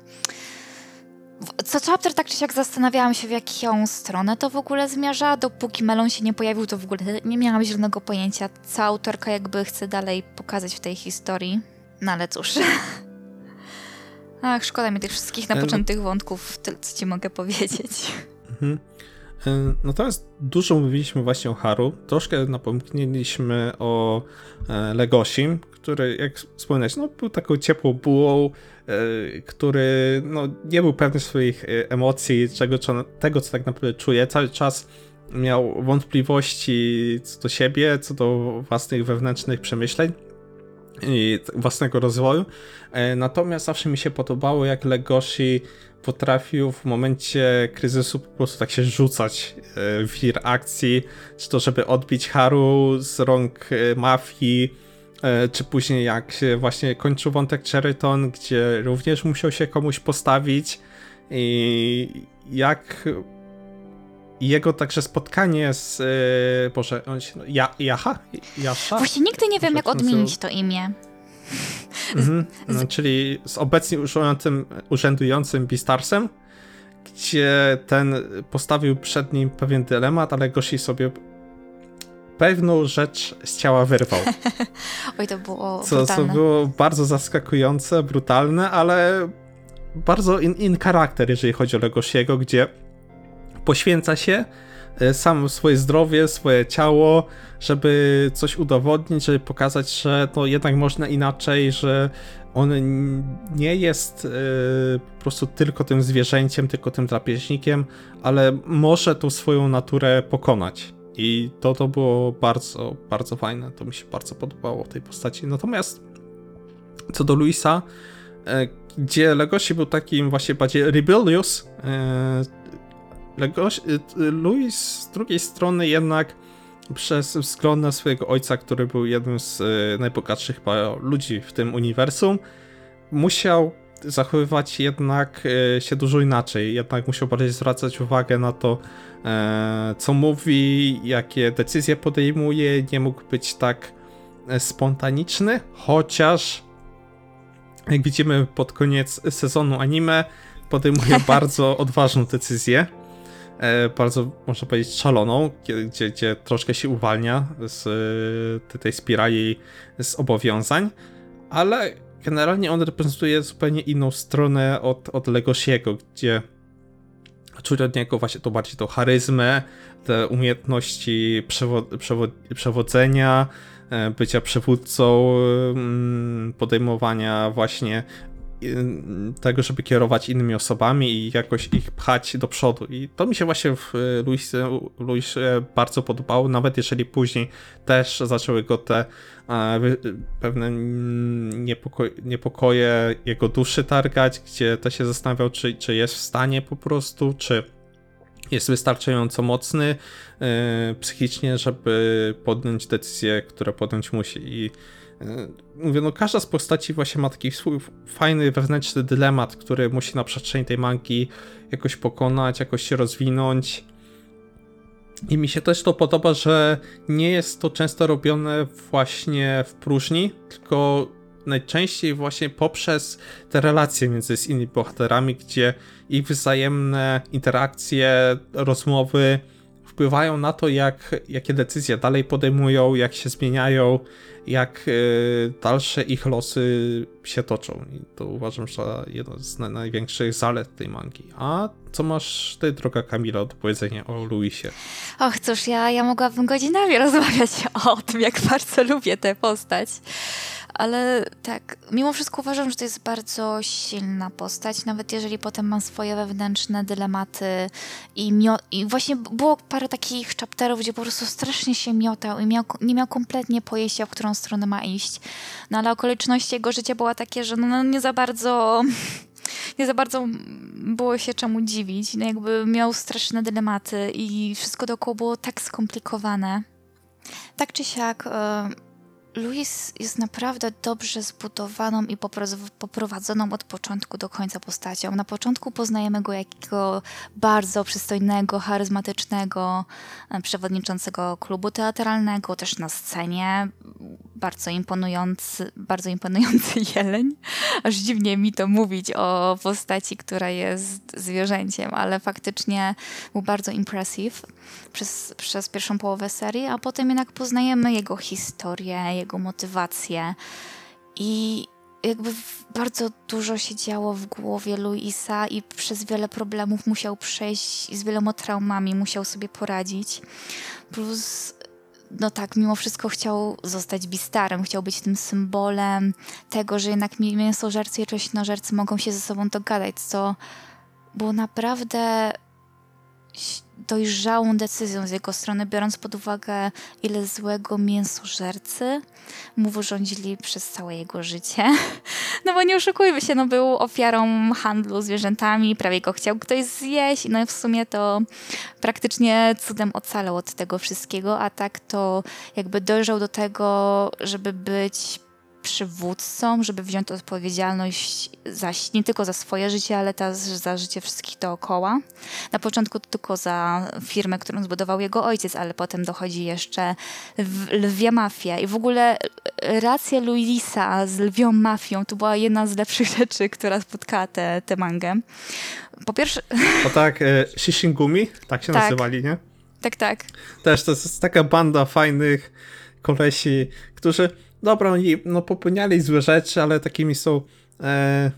co chapter tak czy siak zastanawiałam się, w jaką stronę to w ogóle zmierza. Dopóki Melon się nie pojawił, to w ogóle nie miałam zielonego pojęcia, co autorka jakby chce dalej pokazać w tej historii. No ale cóż. Ach, szkoda mi tych wszystkich no- napoczętych wątków, tyle co ci mogę powiedzieć. Mhm. Natomiast dużo mówiliśmy właśnie o Haru, troszkę napomknęliśmy o e, Legosim, który, jak wspomniałeś, no, był taką ciepłą bułą, e, który no, nie był pewny swoich e, emocji, czego, tego, co tak naprawdę czuje. Cały czas miał wątpliwości co do siebie, co do własnych wewnętrznych przemyśleń i własnego rozwoju. Natomiast zawsze mi się podobało, jak Legoshi potrafił w momencie kryzysu po prostu tak się rzucać e, w wir akcji, czy to żeby odbić Haru z rąk e, mafii, e, czy później jak się właśnie kończył wątek Cherryton, gdzie również musiał się komuś postawić i jak jego także spotkanie z, e, Boże, on się, ja, Jaha? Jasza? Właśnie nigdy nie wiem, jak odmienić to imię. Mhm. No, czyli z obecnie urzędującym, urzędującym Beastarsem, gdzie ten postawił przed nim pewien dylemat, ale Goshi sobie pewną rzecz z ciała wyrwał. Oj, to było Co, co brutalne. było bardzo zaskakujące, brutalne, ale bardzo in, in charakter, jeżeli chodzi o Legoshiego, gdzie poświęca się sam swoje zdrowie, swoje ciało, żeby coś udowodnić, żeby pokazać, że to jednak można inaczej, że on nie jest e, po prostu tylko tym zwierzęciem, tylko tym drapieżnikiem, ale może tą swoją naturę pokonać. I to, to było bardzo, bardzo fajne. To mi się bardzo podobało w tej postaci. Natomiast co do Luisa, e, gdzie Legoshi był takim właśnie bardziej rebellious. E, Legoshi, Louis z drugiej strony jednak przez wzgląd na swojego ojca, który był jednym z e, najbogatszych ludzi w tym uniwersum, musiał zachowywać jednak e, się dużo inaczej. Jednak musiał bardziej zwracać uwagę na to, e, co mówi, jakie decyzje podejmuje. Nie mógł być tak spontaniczny, chociaż jak widzimy pod koniec sezonu anime, podejmuje bardzo odważną decyzję e, bardzo, można powiedzieć, szaloną, gdzie, gdzie troszkę się uwalnia z e, tej spirali z obowiązań, ale generalnie on reprezentuje zupełnie inną stronę od, od Legosiego, gdzie czuć od niego właśnie to bardziej tą charyzmę, te umiejętności przewo przewo przewodzenia, e, bycia przywódcą, mm, podejmowania właśnie tego, żeby kierować innymi osobami i jakoś ich pchać do przodu. I to mi się właśnie w Luisie, Luisie bardzo podobało, nawet jeżeli później też zaczęły go te e, pewne niepokoje, niepokoje jego duszy targać, gdzie też się zastanawiał, czy, czy jest w stanie po prostu, czy jest wystarczająco mocny e, psychicznie, żeby podjąć decyzję, które podjąć musi. I mówię, no każda z postaci właśnie ma taki swój fajny wewnętrzny dylemat, który musi na przestrzeni tej manki jakoś pokonać, jakoś się rozwinąć. I mi się też to podoba, że nie jest to często robione właśnie w próżni, tylko najczęściej właśnie poprzez te relacje między innymi bohaterami, gdzie ich wzajemne interakcje, rozmowy wpływają na to, jak, jakie decyzje dalej podejmują, jak się zmieniają, jak y, dalsze ich losy się toczą. I to uważam, że jedno z największych zalet tej mangi. A co masz ty, droga Kamila, do powiedzenia o Luisie? Och, cóż, ja, ja mogłabym godzinami rozmawiać o tym, jak bardzo lubię tę postać ale tak, mimo wszystko uważam, że to jest bardzo silna postać, nawet jeżeli potem ma swoje wewnętrzne dylematy i, mio- i właśnie było parę takich chapterów, gdzie po prostu strasznie się miotał i miał, nie miał kompletnie pojęcia, w którą stronę ma iść. No ale okoliczności jego życia były takie, że no, no nie za bardzo nie za bardzo było się czemu dziwić. No jakby miał straszne dylematy i wszystko dookoła było tak skomplikowane. Tak czy siak, yy Louis jest naprawdę dobrze zbudowaną i poprowadzoną od początku do końca postacią. Na początku poznajemy go jako bardzo przystojnego, charyzmatycznego e, przewodniczącego klubu teatralnego, też na scenie. Bardzo imponujący, bardzo imponujący jeleń. Aż dziwnie mi to mówić o postaci, która jest zwierzęciem, ale faktycznie był bardzo impressive przez, przez pierwszą połowę serii, a potem jednak poznajemy jego historię, jego motywację i jakby bardzo dużo się działo w głowie Luisa i przez wiele problemów musiał przejść i z wieloma traumami musiał sobie poradzić. Plus no tak, mimo wszystko chciał zostać bistarem, chciał być tym symbolem tego, że jednak mięsożercy i roślinożercy mogą się ze sobą dogadać, co było naprawdę dojrzałą decyzją z jego strony, biorąc pod uwagę, ile złego mięsożercy mu wyrządzili przez całe jego życie. No bo nie oszukujmy się, no był ofiarą handlu zwierzętami, prawie go chciał ktoś zjeść, no i w sumie to praktycznie cudem ocalał od tego wszystkiego, a tak to jakby dojrzał do tego, żeby być przywódcą, żeby wziąć odpowiedzialność za, nie tylko za swoje życie, ale też za życie wszystkich dookoła. Na początku tylko za firmę, którą zbudował jego ojciec, ale potem dochodzi jeszcze lwia mafia. I w ogóle racja Luisa z lwią mafią to była jedna z lepszych rzeczy, która spotkała tę mangę. Po pierwsze... O tak, e, Shishingumi, tak się tak. nazywali, nie? Tak, tak. Też to jest taka banda fajnych kolesi, którzy dobra, oni no, popełniali złe rzeczy, ale takimi są e,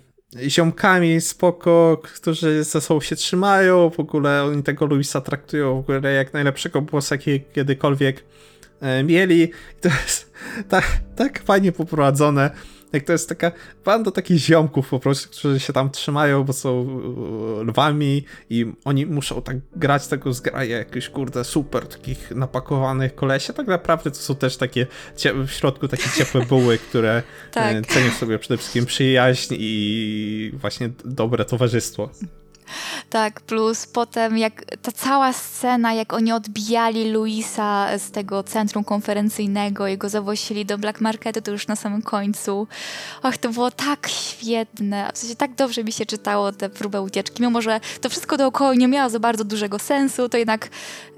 ziomkami spoko, którzy ze sobą się trzymają, w ogóle oni tego Luisa traktują w ogóle jak najlepszego bossa, jaki kiedykolwiek e, mieli. I to jest tak, tak fajnie poprowadzone. Jak to jest taka banda takich ziomków po prostu, którzy się tam trzymają, bo są e, lwami i oni muszą tak grać tego zgraje jakichś kurde super takich napakowanych kolesie. Tak naprawdę to są też takie w środku takie ciepłe buły, które Tak. e, cenią sobie przede wszystkim przyjaźń i właśnie dobre towarzystwo. Tak, plus potem jak ta cała scena, jak oni odbijali Luisa z tego centrum konferencyjnego i go zawozili do Black Marketu, to już na samym końcu. Ach, to było tak świetne. W sensie tak dobrze mi się czytało tę próbę ucieczki. Mimo, że to wszystko dookoła nie miało za bardzo dużego sensu, to jednak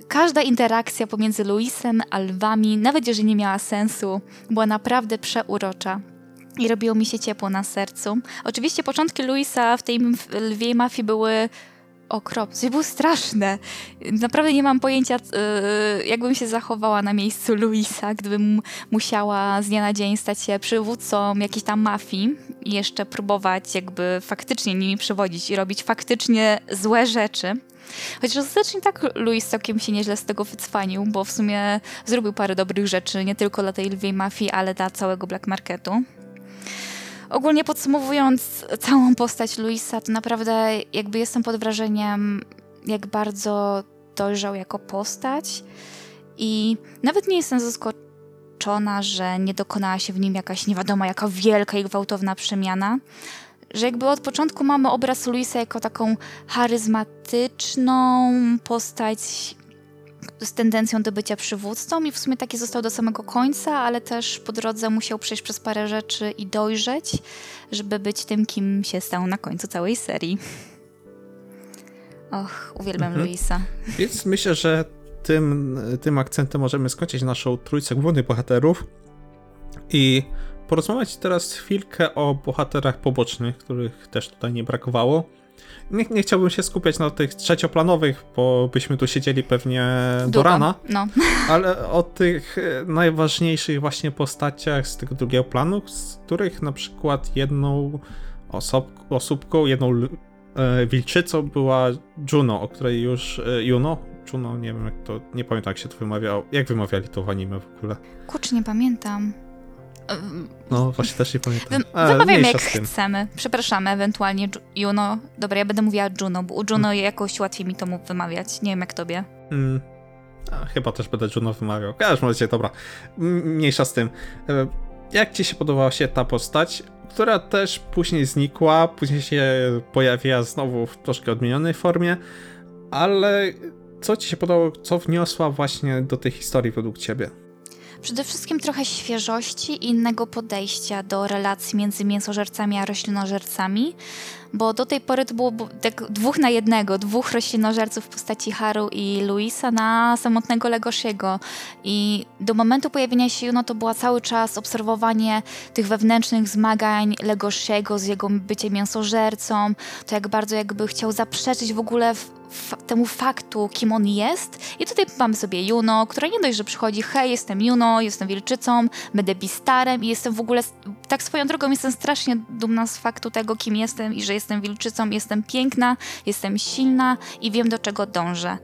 każda interakcja pomiędzy Luisem a lwami, nawet jeżeli nie miała sensu, była naprawdę przeurocza. I robiło mi się ciepło na sercu. Oczywiście początki Luisa w tej lwiej mafii były okropne, były straszne. Naprawdę nie mam pojęcia, yy, jakbym się zachowała na miejscu Luisa, gdybym musiała z dnia na dzień stać się przywódcą jakiejś tam mafii i jeszcze próbować jakby faktycznie nimi przewodzić i robić faktycznie złe rzeczy. Chociaż ostatecznie tak Luis całkiem się nieźle z tego wycwanił, bo w sumie zrobił parę dobrych rzeczy, nie tylko dla tej lwiej mafii, ale dla całego Black Marketu. Ogólnie podsumowując całą postać Luisa, to naprawdę jakby jestem pod wrażeniem, jak bardzo dojrzał jako postać i nawet nie jestem zaskoczona, że nie dokonała się w nim jakaś nie wiadomo jaka wielka i gwałtowna przemiana, że jakby od początku mamy obraz Luisa jako taką charyzmatyczną postać z tendencją do bycia przywódcą i w sumie taki został do samego końca, ale też po drodze musiał przejść przez parę rzeczy i dojrzeć, żeby być tym, kim się stał na końcu całej serii. Och, uwielbiam Mhm. Luisa. Więc myślę, że tym, tym akcentem możemy skończyć naszą trójcę głównych bohaterów i porozmawiać teraz chwilkę o bohaterach pobocznych, których też tutaj nie brakowało. Nie, nie chciałbym się skupiać na tych trzecioplanowych, bo byśmy tu siedzieli pewnie do Długo. rana, No. ale o tych e, najważniejszych właśnie postaciach z tego drugiego planu, z których na przykład jedną osob, osóbką, jedną e, wilczycą była Juno, o której już e, Juno, Juno, nie wiem jak to, nie pamiętam jak się to wymawiało, jak wymawiali to w anime w ogóle. Kurczę, nie pamiętam. No właśnie też nie pamiętam. Ale Wymawiamy jak chcemy. Przepraszamy, ewentualnie Ju- Juno. Dobra, ja będę mówiła Juno, bo u Juno Hmm. jakoś łatwiej mi to mu wymawiać. Nie wiem jak tobie. Mm. A, chyba też będę Juno wymawiał. W każdym razie, dobra. Mniejsza z tym. E, Jak ci się podobała się ta postać, która też później znikła, później się pojawiła znowu w troszkę odmienionej formie, ale co ci się podobało, co wniosła właśnie do tej historii według ciebie? Przede wszystkim trochę świeżości i innego podejścia do relacji między mięsożercami a roślinożercami, bo do tej pory to było tak dwóch na jednego, dwóch roślinożerców w postaci Haru i Luisa na samotnego Legoshiego. I do momentu pojawienia się Juno to była cały czas obserwowanie tych wewnętrznych zmagań Legoshiego z jego byciem mięsożercą, to jak bardzo jakby chciał zaprzeczyć w ogóle f- temu faktu, kim on jest. I tutaj mamy sobie Juno, która nie dość, że przychodzi, hej, jestem Juno, jestem wilczycą, będę bistarem i jestem w ogóle, tak swoją drogą, jestem strasznie dumna z faktu tego, kim jestem i że jestem wilczycą, jestem piękna, jestem silna i wiem, do czego dążę.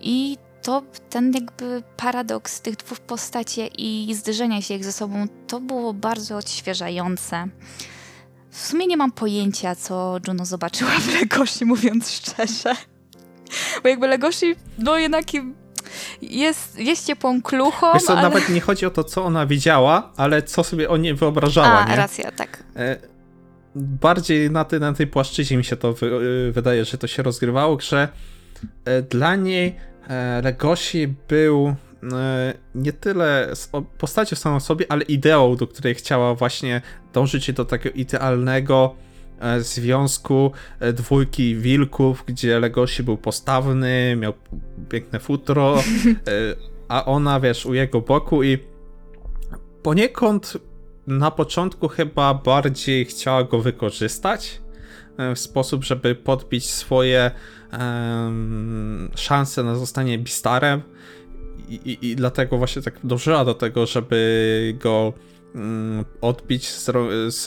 I to ten jakby paradoks tych dwóch postaci i zderzenia się ich ze sobą, to było bardzo odświeżające. W sumie nie mam pojęcia, co Juno zobaczyła w Legoshi, mówiąc szczerze. Bo jakby Legoshi, no jednak jest, jest ciepłą kluchą, Wiesz co, ale... nawet nie chodzi o to, co ona widziała, ale co sobie o niej wyobrażała, A, nie? racja, tak. E, bardziej na, tej na tej płaszczyźnie mi się to wy, y, wydaje, że to się rozgrywało, że e, dla niej e, Legoshi był e, nie tyle postacią samą sobie, ale ideą, do której chciała właśnie dążyć do takiego idealnego e, związku e, dwójki wilków, gdzie Legoshi był postawny, miał piękne futro, e, a ona, wiesz, u jego boku i poniekąd na początku chyba bardziej chciała go wykorzystać e, w sposób, żeby podbić swoje em, szanse na zostanie Bistarem I, i, dlatego właśnie tak dążyła do tego, żeby go mm, odbić z, z,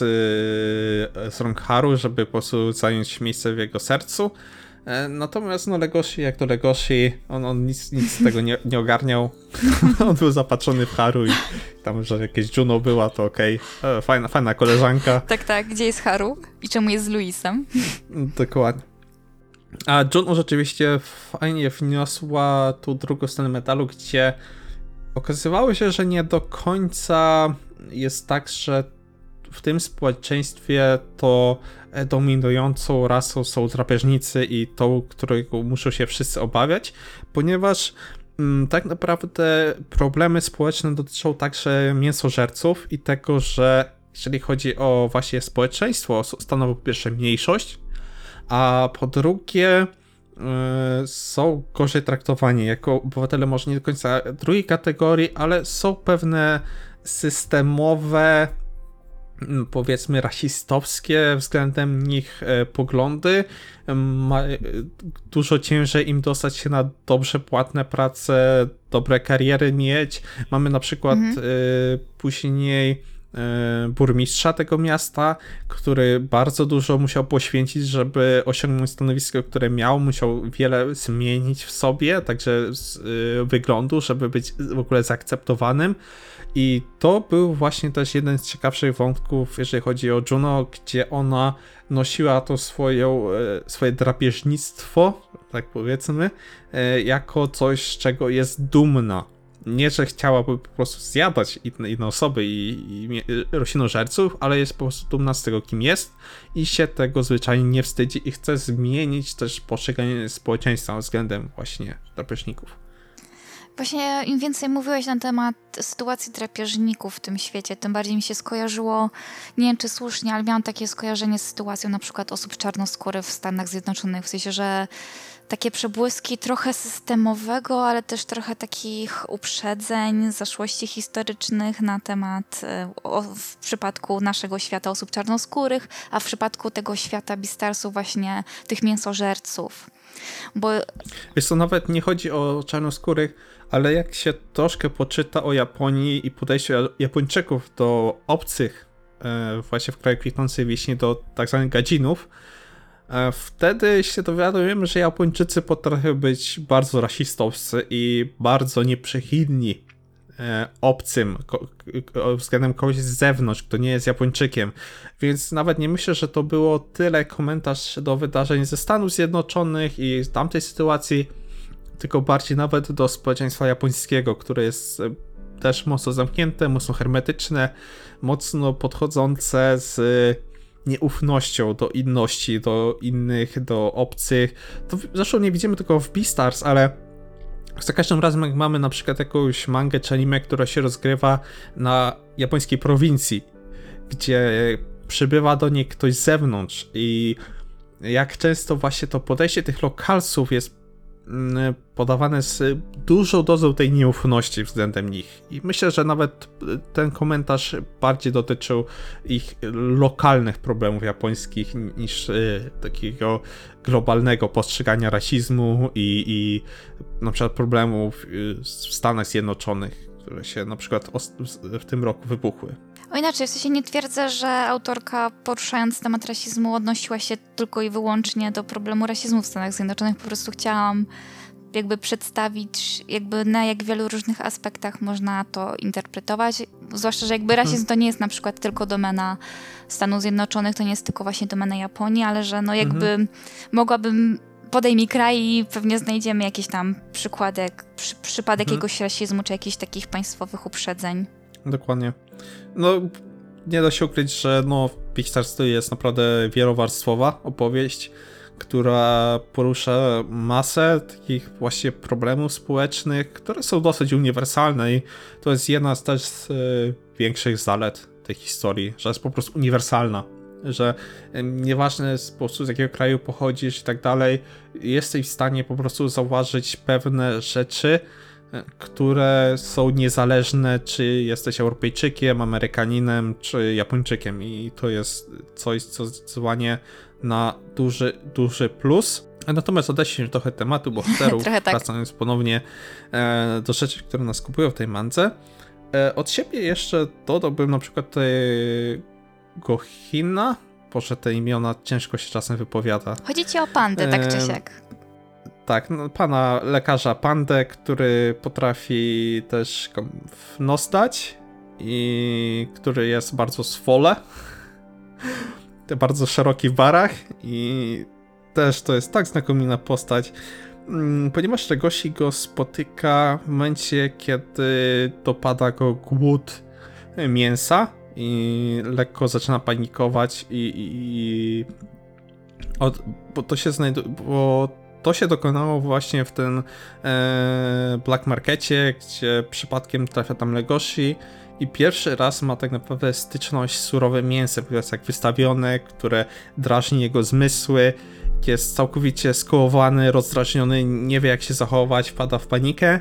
z rąk Haru, żeby po prostu zająć miejsce w jego sercu. E, Natomiast no Legoshi jak to Legoshi, on, on nic, nic z tego nie, nie ogarniał. on był zapatrzony w Haru i tam, że jakieś Juno była, to okej. E, Fajna, fajna koleżanka. Tak, tak. Gdzie jest Haru? I czemu jest z Luisem? Dokładnie. A Juno rzeczywiście fajnie wniosła tu drugą stronę metalu, gdzie okazywało się, że nie do końca jest tak, że w tym społeczeństwie to dominującą rasą są drapieżnicy i tą, którego muszą się wszyscy obawiać, ponieważ mm, tak naprawdę problemy społeczne dotyczą także mięsożerców i tego, że jeżeli chodzi o właśnie społeczeństwo, stanowią pierwsze mniejszość, a po drugie y, są gorzej traktowani jako obywatele może nie do końca drugiej kategorii, ale są pewne systemowe mm, powiedzmy rasistowskie względem nich e, poglądy. E, dużo ciężej im dostać się na dobrze płatne prace, dobre kariery mieć. Mamy na przykład e, później e, burmistrza tego miasta, który bardzo dużo musiał poświęcić, żeby osiągnąć stanowisko, które miał, musiał wiele zmienić w sobie, także z e, wyglądu, żeby być w ogóle zaakceptowanym. I to był właśnie też jeden z ciekawszych wątków, jeżeli chodzi o Juno, gdzie ona nosiła to swoją, e, swoje drapieżnictwo, tak powiedzmy, jako coś, z czego jest dumna. Nie, że chciałaby po prostu zjadać inne, inne osoby i, i mie- roślinożerców, ale jest po prostu dumna z tego, kim jest i się tego zwyczajnie nie wstydzi i chce zmienić też postrzeganie społeczeństwa względem właśnie drapieżników. Właśnie im więcej mówiłeś na temat sytuacji drapieżników w tym świecie, tym bardziej mi się skojarzyło, nie wiem czy słusznie, ale miałam takie skojarzenie z sytuacją na przykład osób czarnoskórych w Stanach Zjednoczonych, w sensie, że takie przebłyski trochę systemowego, ale też trochę takich uprzedzeń, zaszłości historycznych na temat, e, o, w przypadku naszego świata osób czarnoskórych, a w przypadku tego świata Bistarsów właśnie tych mięsożerców. Bo Wiesz co, nawet nie chodzi o czarnoskórych, ale jak się troszkę poczyta o Japonii i podejściu Japończyków do obcych, e, właśnie w kraju kwitnącej wiśni, do tak zwanych gadzinów, wtedy się dowiadujemy, że Japończycy potrafią być bardzo rasistowscy i bardzo nieprzychylni e, obcym ko- względem kogoś z zewnątrz, kto nie jest Japończykiem. Więc nawet nie myślę, że to było tyle komentarz do wydarzeń ze Stanów Zjednoczonych i tamtej sytuacji, tylko bardziej nawet do społeczeństwa japońskiego, które jest e, też mocno zamknięte, mocno hermetyczne, mocno podchodzące z nieufnością do inności, do innych, do obcych. To zresztą nie widzimy tylko w Beastars, ale za każdym razem, jak mamy na przykład jakąś mangę czy anime, która się rozgrywa na japońskiej prowincji, gdzie przybywa do niej ktoś z zewnątrz i jak często właśnie to podejście tych lokalsów jest podawane z dużą dozą tej nieufności względem nich. I myślę, że nawet ten komentarz bardziej dotyczył ich lokalnych problemów japońskich niż y, takiego globalnego postrzegania rasizmu i, i na przykład problemów y, w Stanach Zjednoczonych, które się na przykład w tym roku wybuchły. O inaczej, w sensie nie twierdzę, że autorka poruszając temat rasizmu odnosiła się tylko i wyłącznie do problemu rasizmu w Stanach Zjednoczonych. Po prostu chciałam jakby przedstawić, jakby na jak wielu różnych aspektach można to interpretować. Zwłaszcza, że jakby rasizm to nie jest na przykład tylko domena Stanów Zjednoczonych, to nie jest tylko właśnie domena Japonii, ale że no jakby mogłabym podej mi kraj i pewnie znajdziemy jakiś tam przykładek, przy, przypadek Mhm. jakiegoś rasizmu, czy jakichś takich państwowych uprzedzeń. Dokładnie. No, nie da się ukryć, że no, Pixar to jest naprawdę wielowarstwowa opowieść, która porusza masę takich właśnie problemów społecznych, które są dosyć uniwersalne i to jest jedna z też y, większych zalet tej historii, że jest po prostu uniwersalna. Że nieważne z, po prostu z jakiego kraju pochodzisz i tak dalej, jesteś w stanie po prostu zauważyć pewne rzeczy, które są niezależne, czy jesteś Europejczykiem, Amerykaninem, czy Japończykiem. I to jest coś, co zdecydowanie na duży, duży plus. Natomiast odeszliśmy trochę tematu bohaterów, Trochę tak. wracając ponownie e, do rzeczy, które nas kupują w tej mance. E, od siebie jeszcze dodałbym na przykład tego Hina, Boże, te imiona ciężko się czasem wypowiada. Chodzi ci o pandę, tak czy Em, siak. Tak, no, pana lekarza Pandę, który potrafi też w nos dać i który jest bardzo swole. Bardzo szeroki w barach i też to jest tak znakomita postać, mm, ponieważ Legoshi go spotyka w momencie, kiedy dopada go głód mięsa i lekko zaczyna panikować i, i, i od, bo to się znajdu, bo to się dokonało właśnie w tym e, black markecie, gdzie przypadkiem trafia tam Legoshi i pierwszy raz ma tak naprawdę styczność z surowym mięsem, które jest jak wystawione, które drażni jego zmysły, jest całkowicie skołowany, rozdrażniony, nie wie jak się zachować, wpada w panikę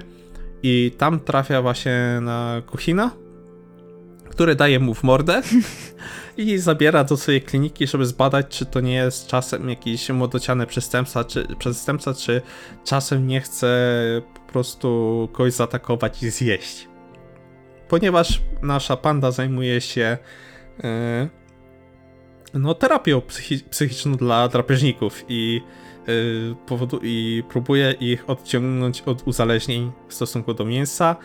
i tam trafia właśnie na Kuchina, który daje mu w mordę i zabiera do swojej kliniki, żeby zbadać, czy to nie jest czasem jakiś młodociany przestępca, czy, przestępca, czy czasem nie chce po prostu kogoś zaatakować i zjeść. Ponieważ nasza panda zajmuje się e, no, terapią psychi psychiczną dla drapieżników i, e, powodu, i próbuje ich odciągnąć od uzależnień w stosunku do mięsa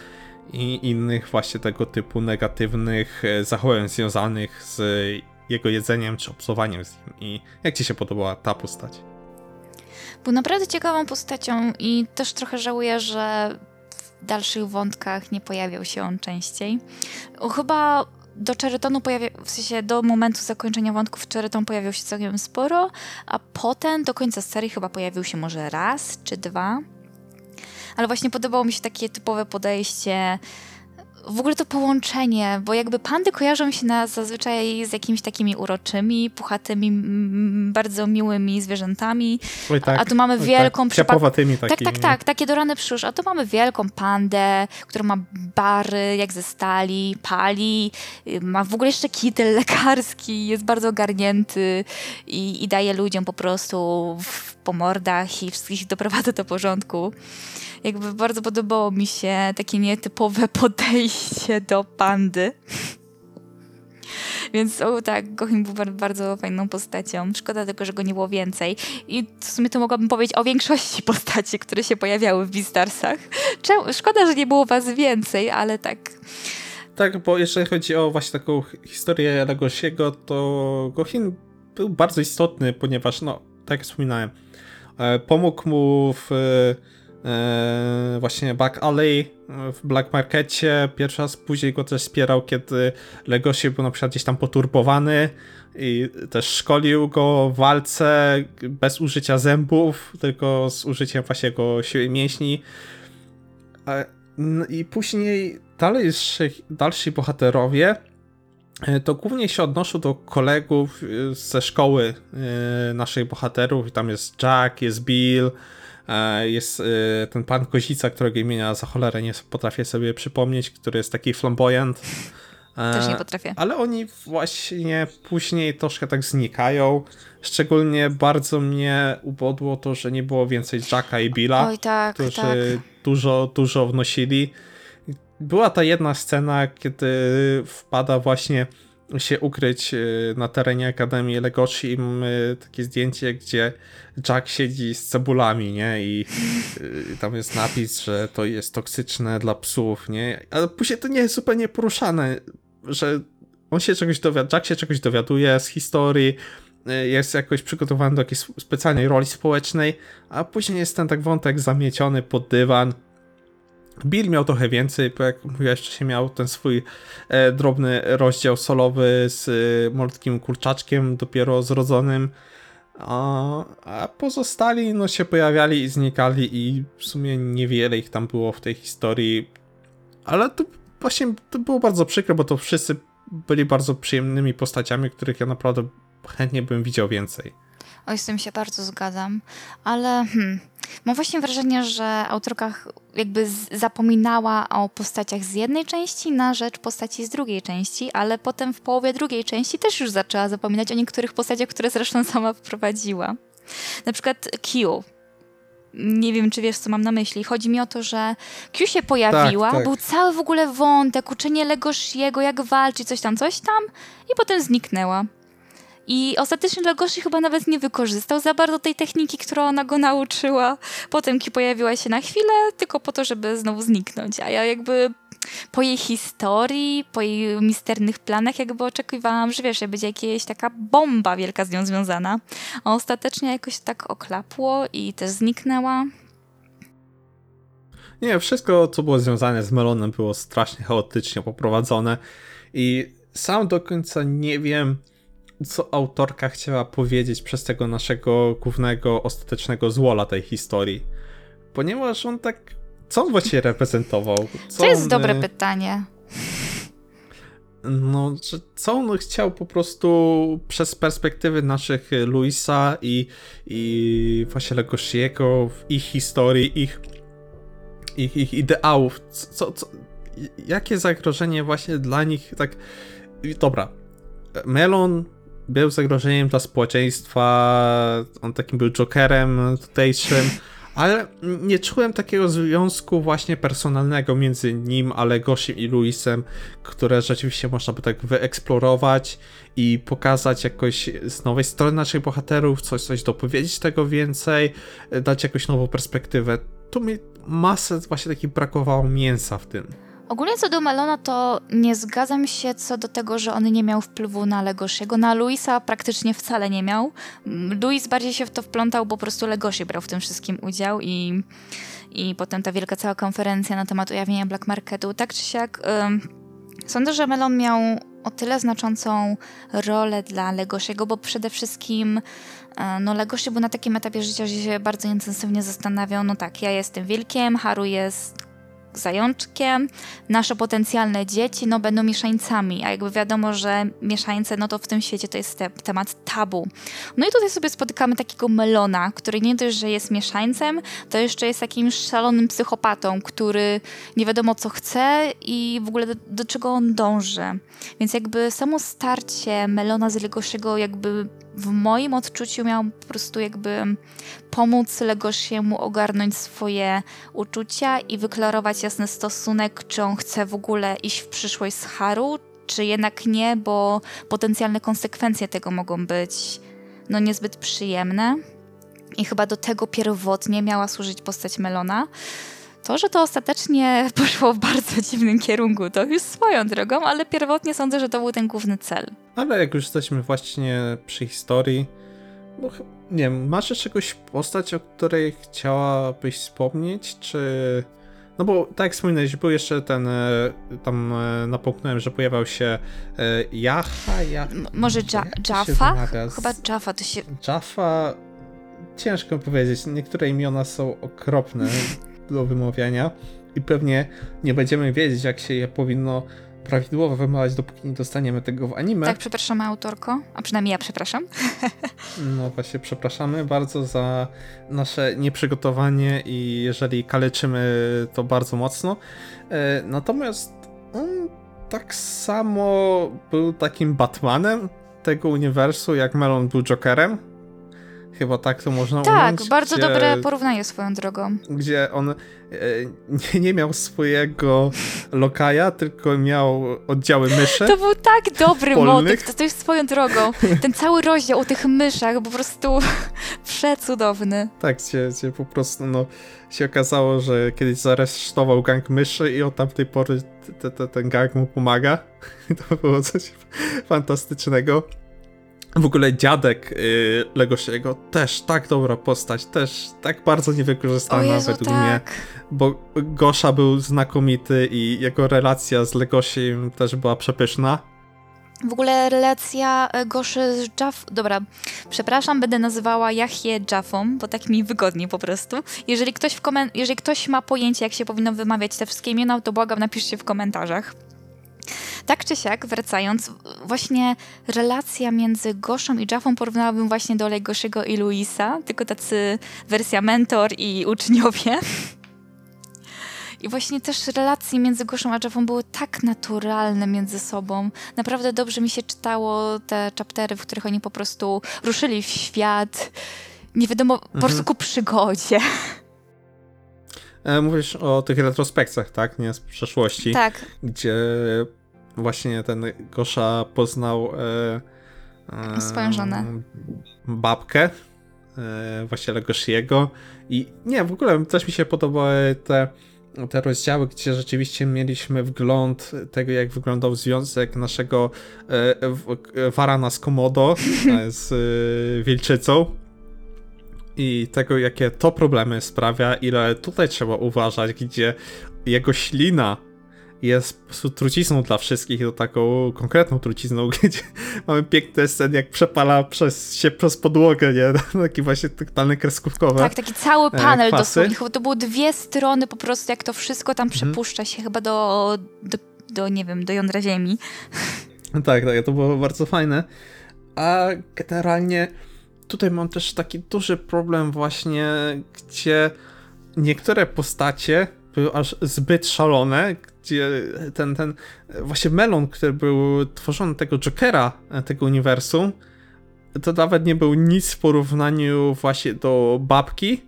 i innych właśnie tego typu negatywnych e, zachowań związanych z jego jedzeniem czy obcowaniem z nim. I jak ci się podobała ta postać? Był naprawdę ciekawą postacią i też trochę żałuję, że w dalszych wątkach nie pojawiał się on częściej. Chyba do Cherytonu pojawia, w sensie do momentu zakończenia wątków Cheryton pojawił się całkiem sporo, a potem do końca serii chyba pojawił się może raz czy dwa. Ale właśnie podobało mi się takie typowe podejście, w ogóle to połączenie, bo jakby pandy kojarzą się nas zazwyczaj z jakimiś takimi uroczymi, puchatymi, bardzo miłymi zwierzętami, Oj, tak, a tu mamy oj, wielką tak, przypa- ciapowatymi tak, takimi. tak, tak, takie do rany przyszło. A tu mamy wielką pandę, która ma bary jak ze stali, pali, ma w ogóle jeszcze kitel lekarski, jest bardzo ogarnięty i, i daje ludziom po prostu w, po mordach i wszystkich ich doprowadza do porządku. Jakby bardzo podobało mi się takie nietypowe podejście do pandy. Więc o, tak, Gohin był bar- bardzo fajną postacią. Szkoda tylko, że go nie było więcej. I w sumie to mogłabym powiedzieć o większości postaci, które się pojawiały w Beastarsach. Czemu- Szkoda, że nie było was więcej, ale tak. Tak, bo jeżeli chodzi o właśnie taką hi- historię Legosiego, to Gohin był bardzo istotny, ponieważ, no, tak jak wspominałem, pomógł mu w e, właśnie Back Alley, e, w Black Markecie. Pierwszy raz później go też wspierał, kiedy Legosi był na przykład gdzieś tam poturbowany i też szkolił go w walce bez użycia zębów, tylko z użyciem właśnie jego siły mięśni. E, n- I później dalszy, dalsi bohaterowie e, to głównie się odnoszą do kolegów e, ze szkoły e, naszych bohaterów. I tam jest Jack, jest Bill, e, jest e, ten pan Kozica, którego imienia za cholerę nie potrafię sobie przypomnieć, który jest taki flamboyant. E, Też nie potrafię. ale oni właśnie później troszkę tak znikają. Szczególnie bardzo mnie ubodło to, że nie było więcej Jacka i Billa Oj, tak, którzy tak. dużo, dużo wnosili. Była ta jedna scena, kiedy wpada właśnie się ukryć y, na terenie Akademii Legoshi i mamy takie zdjęcie, gdzie Jack siedzi z cebulami, nie? I y, tam jest napis, że to jest toksyczne dla psów, nie? Ale później to nie jest zupełnie poruszane, że on się czegoś dowiaduje, Jack się czegoś dowiaduje z historii, y, jest jakoś przygotowany do jakiejś specjalnej roli społecznej, a później jest ten tak wątek zamieciony pod dywan. Bill miał trochę więcej, bo jak mówiłeś, wcześniej miał ten swój e, drobny rozdział solowy z e, malutkim kurczaczkiem dopiero zrodzonym, a, a pozostali no się pojawiali i znikali i w sumie niewiele ich tam było w tej historii, ale to właśnie to było bardzo przykre, bo to wszyscy byli bardzo przyjemnymi postaciami, których ja naprawdę chętnie bym widział więcej. Oj, z tym się bardzo zgadzam, ale hmm, mam właśnie wrażenie, że autorka jakby zapominała o postaciach z jednej części na rzecz postaci z drugiej części, ale potem w połowie drugiej części też już zaczęła zapominać o niektórych postaciach, które zresztą sama wprowadziła. Na przykład Q. Nie wiem, czy wiesz, co mam na myśli. Chodzi mi o to, że Q się pojawiła, tak. był cały w ogóle wątek, uczenie Legoshiego, jak walczy, coś tam, coś tam i potem zniknęła. I ostatecznie Legoshi chyba nawet nie wykorzystał za bardzo tej techniki, którą ona go nauczyła. Potem Ki pojawiła się na chwilę, tylko po to, żeby znowu zniknąć. A ja jakby po jej historii, po jej misternych planach, jakby oczekiwałam, że wiesz, że będzie jakaś taka bomba wielka z nią związana. A ostatecznie jakoś tak oklapło i też zniknęła. Nie, wszystko, co było związane z Melonem, było strasznie chaotycznie poprowadzone i sam do końca nie wiem, co autorka chciała powiedzieć przez tego naszego głównego, ostatecznego złola tej historii. Ponieważ on tak. Co on właściwie reprezentował? Co To jest on, dobre e, pytanie. No, co on chciał po prostu przez perspektywy naszych e, Luisa i, i właśnie Legoshiego, ich historii, ich, ich, ich ideałów, co, co, jakie zagrożenie właśnie dla nich tak... Dobra, Melon był zagrożeniem dla społeczeństwa, on takim był jokerem tutejszym, ale nie czułem takiego związku właśnie personalnego między nim, a Legosim i Luisem, które rzeczywiście można by tak wyeksplorować i pokazać jakoś z nowej strony naszych bohaterów, coś, coś dopowiedzieć tego więcej, dać jakąś nową perspektywę. Tu mi masę właśnie takich brakowało mięsa w tym. Ogólnie co do Melona, to nie zgadzam się co do tego, że on nie miał wpływu na Legoshiego. Na Luisa praktycznie wcale nie miał. Luis bardziej się w to wplątał, bo po prostu Legoshi brał w tym wszystkim udział i, i potem ta wielka cała konferencja na temat ujawnienia Black Marketu. Tak czy siak, ym, sądzę, że Melon miał o tyle znaczącą rolę dla Legoshiego, bo przede wszystkim e, no Legoshi był na takim etapie życia, że się bardzo intensywnie zastanawiał, no tak, ja jestem wilkiem, Haru jest zajączkiem, nasze potencjalne dzieci no, będą mieszańcami, a jakby wiadomo, że mieszańce, no to w tym świecie to jest te, temat tabu. No i tutaj sobie spotykamy takiego melona, który nie dość, że jest mieszańcem, to jeszcze jest takim szalonym psychopatą, który nie wiadomo co chce i w ogóle do, do czego on dąży. Więc jakby samo starcie melona z Legoshiego jakby w moim odczuciu miał po prostu jakby pomóc Legoshiemu ogarnąć swoje uczucia i wyklarować jasny stosunek, czy on chce w ogóle iść w przyszłość z Haru, czy jednak nie, bo potencjalne konsekwencje tego mogą być no niezbyt przyjemne. I chyba do tego pierwotnie miała służyć postać Melona. To, że to ostatecznie poszło w bardzo dziwnym kierunku, to już swoją drogą, ale pierwotnie sądzę, że to był ten główny cel. Ale jak już jesteśmy właśnie przy historii, bo nie wiem, masz jeszcze jakąś postać, o której chciałabyś wspomnieć, czy... No bo tak jak wspominałeś, był jeszcze ten, e, tam e, napomknąłem, że pojawiał się e, Jaha, może ja się Jaffa? Chyba Jaffa to się... Jaffa, ciężko powiedzieć, niektóre imiona są okropne do wymawiania i pewnie nie będziemy wiedzieć, jak się je powinno prawidłowo wymawiać, dopóki nie dostaniemy tego w anime. Tak, przepraszamy autorko, a przynajmniej ja przepraszam. No właśnie, przepraszamy bardzo za nasze nieprzygotowanie i jeżeli kaleczymy to bardzo mocno. E, Natomiast on tak samo był takim Batmanem tego uniwersu, jak Melon był Jokerem. Chyba tak to można Tak, ująć. bardzo gdzie, dobre porównanie swoją drogą. Gdzie on e, nie, nie miał swojego lokaja, tylko miał oddziały myszy. To był tak dobry Polnych. motyw, to, to jest swoją drogą. Ten cały rozdział o tych myszach, po prostu przecudowny. Tak, gdzie, gdzie po prostu no, się okazało, że kiedyś zaresztował gang myszy i od tamtej pory te, te, ten gang mu pomaga. To było coś fantastycznego. W ogóle dziadek y, Legosiego też tak dobra postać, też tak bardzo niewykorzystana Jezu, według mnie, tak. bo Gosza był znakomity i jego relacja z Legosiem też była przepyszna. W ogóle relacja e, Goszy z Jaff... Dobra, przepraszam, będę nazywała Jachję Jaffą, bo tak mi wygodniej po prostu. Jeżeli ktoś, w komen... Jeżeli ktoś ma pojęcie, jak się powinno wymawiać te wszystkie imiona, to błagam, napiszcie w komentarzach. Tak czy siak, wracając, właśnie relacja między Goszą i Jaffą porównałabym właśnie do Legoshiego i Luisa, tylko tacy wersja mentor i uczniowie. I właśnie też relacje między Goszą a Jaffą były tak naturalne między sobą. Naprawdę dobrze mi się czytało te chaptery, w których oni po prostu ruszyli w świat. Nie wiadomo, po prostu ku przygodzie. E, mówisz o tych retrospekcjach, tak? Nie z przeszłości. Tak, gdzie właśnie ten Gosza poznał e, e, Swoją żonę. babkę, e, właśnie Legoshiego i nie, w ogóle też mi się podobały te, te rozdziały, gdzie rzeczywiście mieliśmy wgląd tego, jak wyglądał związek naszego e, w- Varana z Komodo e, z e, Wilczycą i tego, jakie to problemy sprawia, ile tutaj trzeba uważać, gdzie jego ślina jest po prostu trucizną dla wszystkich, to taką konkretną trucizną, gdzie mamy piękne sceny, jak przepala przez, się przez podłogę, nie? Taki właśnie totalny kreskówkowe. Tak, taki cały panel kwasy. dosłownie. Chyba to było dwie strony po prostu, jak to wszystko Mhm. tam przepuszcza się chyba do, do, do, nie wiem, do jądra ziemi. Tak, tak, to było bardzo fajne. A generalnie tutaj mam też taki duży problem właśnie, gdzie niektóre postacie były aż zbyt szalone, gdzie ten, ten właśnie melon, który był tworzony tego Jokera, e, tego uniwersum, to nawet nie był nic w porównaniu właśnie do babki,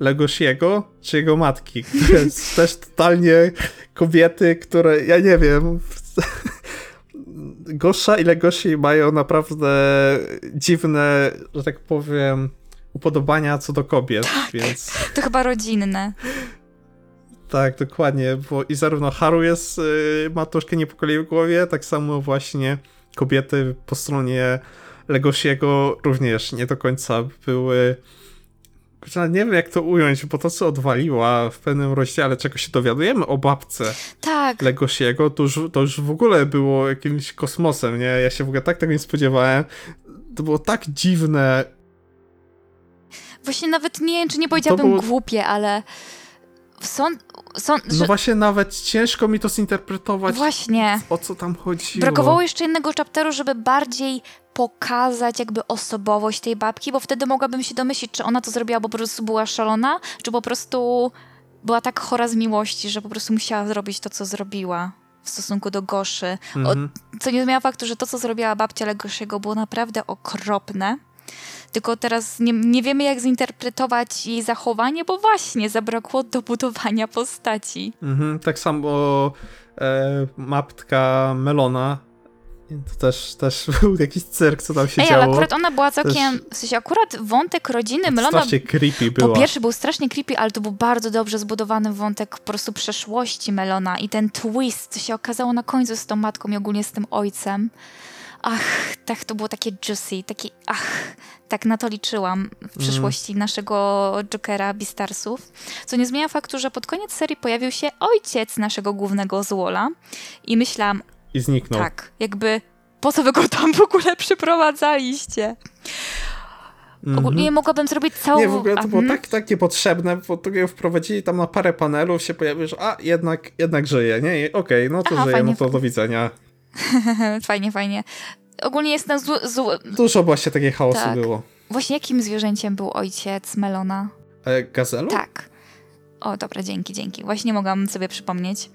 Legoshiego, czy jego matki, jest też totalnie kobiety, które, ja nie wiem, Gosza i Legoshi mają naprawdę dziwne, że tak powiem, upodobania co do kobiet, więc To chyba rodzinne. Tak, dokładnie, bo i zarówno Haru jest, y, ma troszkę niepokoi w głowie, tak samo właśnie kobiety po stronie Legoshiego również nie do końca były nie wiem jak to ująć, bo to co odwaliła w pewnym rozdziale, czego się dowiadujemy o babce Tak, Legosiego, to już, to już w ogóle było jakimś kosmosem, nie? Ja się w ogóle tak tego nie spodziewałem. To było tak dziwne. właśnie nawet nie wiem, czy nie powiedziałabym było- głupie, ale są, są No że, właśnie nawet ciężko mi to zinterpretować, właśnie. o co tam chodziło. Brakowało jeszcze jednego chapteru, żeby bardziej pokazać jakby osobowość tej babki, bo wtedy mogłabym się domyślić, czy ona to zrobiła, bo po prostu była szalona, czy po prostu była tak chora z miłości, że po prostu musiała zrobić to, co zrobiła w stosunku do Goszy. Mhm. Co nie zmienia faktu, że to, co zrobiła babcia Legoshiego było naprawdę okropne. Tylko teraz nie, nie wiemy, jak zinterpretować jej zachowanie, bo właśnie zabrakło dobudowania postaci. Mhm. Tak samo e, mapka Melona. To też, też był jakiś cyrk, co tam się Ej, działo. ale akurat ona była całkiem... W sensie akurat wątek rodziny Melona Strasznie creepy Po była. pierwsze był strasznie creepy, ale to był bardzo dobrze zbudowany wątek po prostu przeszłości Melona i ten twist, co się okazało na końcu z tą matką i ogólnie z tym ojcem. Ach, tak to było takie juicy, takie ach, tak na to liczyłam w przyszłości naszego Jokera Beastarsów. Co nie zmienia faktu, że pod koniec serii pojawił się ojciec naszego głównego złola i myślałam, I zniknął. tak, jakby po co wy go tam w ogóle przyprowadzaliście? Ogólnie mogłabym zrobić całą... Nie, w ogóle to było Mhm. tak, tak niepotrzebne, bo to ją wprowadzili tam na parę panelów, się pojawiło, że a, jednak, jednak żyje, nie? Okej, no to Aha, żyje, fajnie, no to do widzenia. fajnie, fajnie. Ogólnie jest na zły, zły... Dużo właśnie takiej chaosu Tak. było. Właśnie jakim zwierzęciem był ojciec Melona? E, gazelu? Tak. O, dobra, dzięki, dzięki. Właśnie mogłam sobie przypomnieć.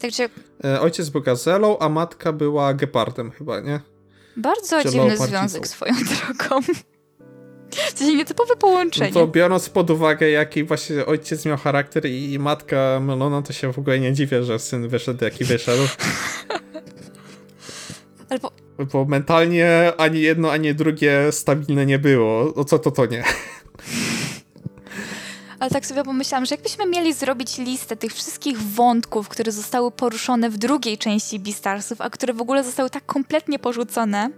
Także E, ojciec był gazelą, a matka była gepardem chyba, nie? bardzo Czy dziwny związek swoją drogą. Sensie nietypowe No połączenie. to biorąc pod uwagę, jaki właśnie ojciec miał charakter i matka Melona, to się w ogóle nie dziwię, że syn wyszedł jaki wyszedł. Albo Bo mentalnie ani jedno, ani drugie stabilne nie było. O co to to nie? Ale tak sobie pomyślałam, że jakbyśmy mieli zrobić listę tych wszystkich wątków, które zostały poruszone w drugiej części Beastarsów, a które w ogóle zostały tak kompletnie porzucone,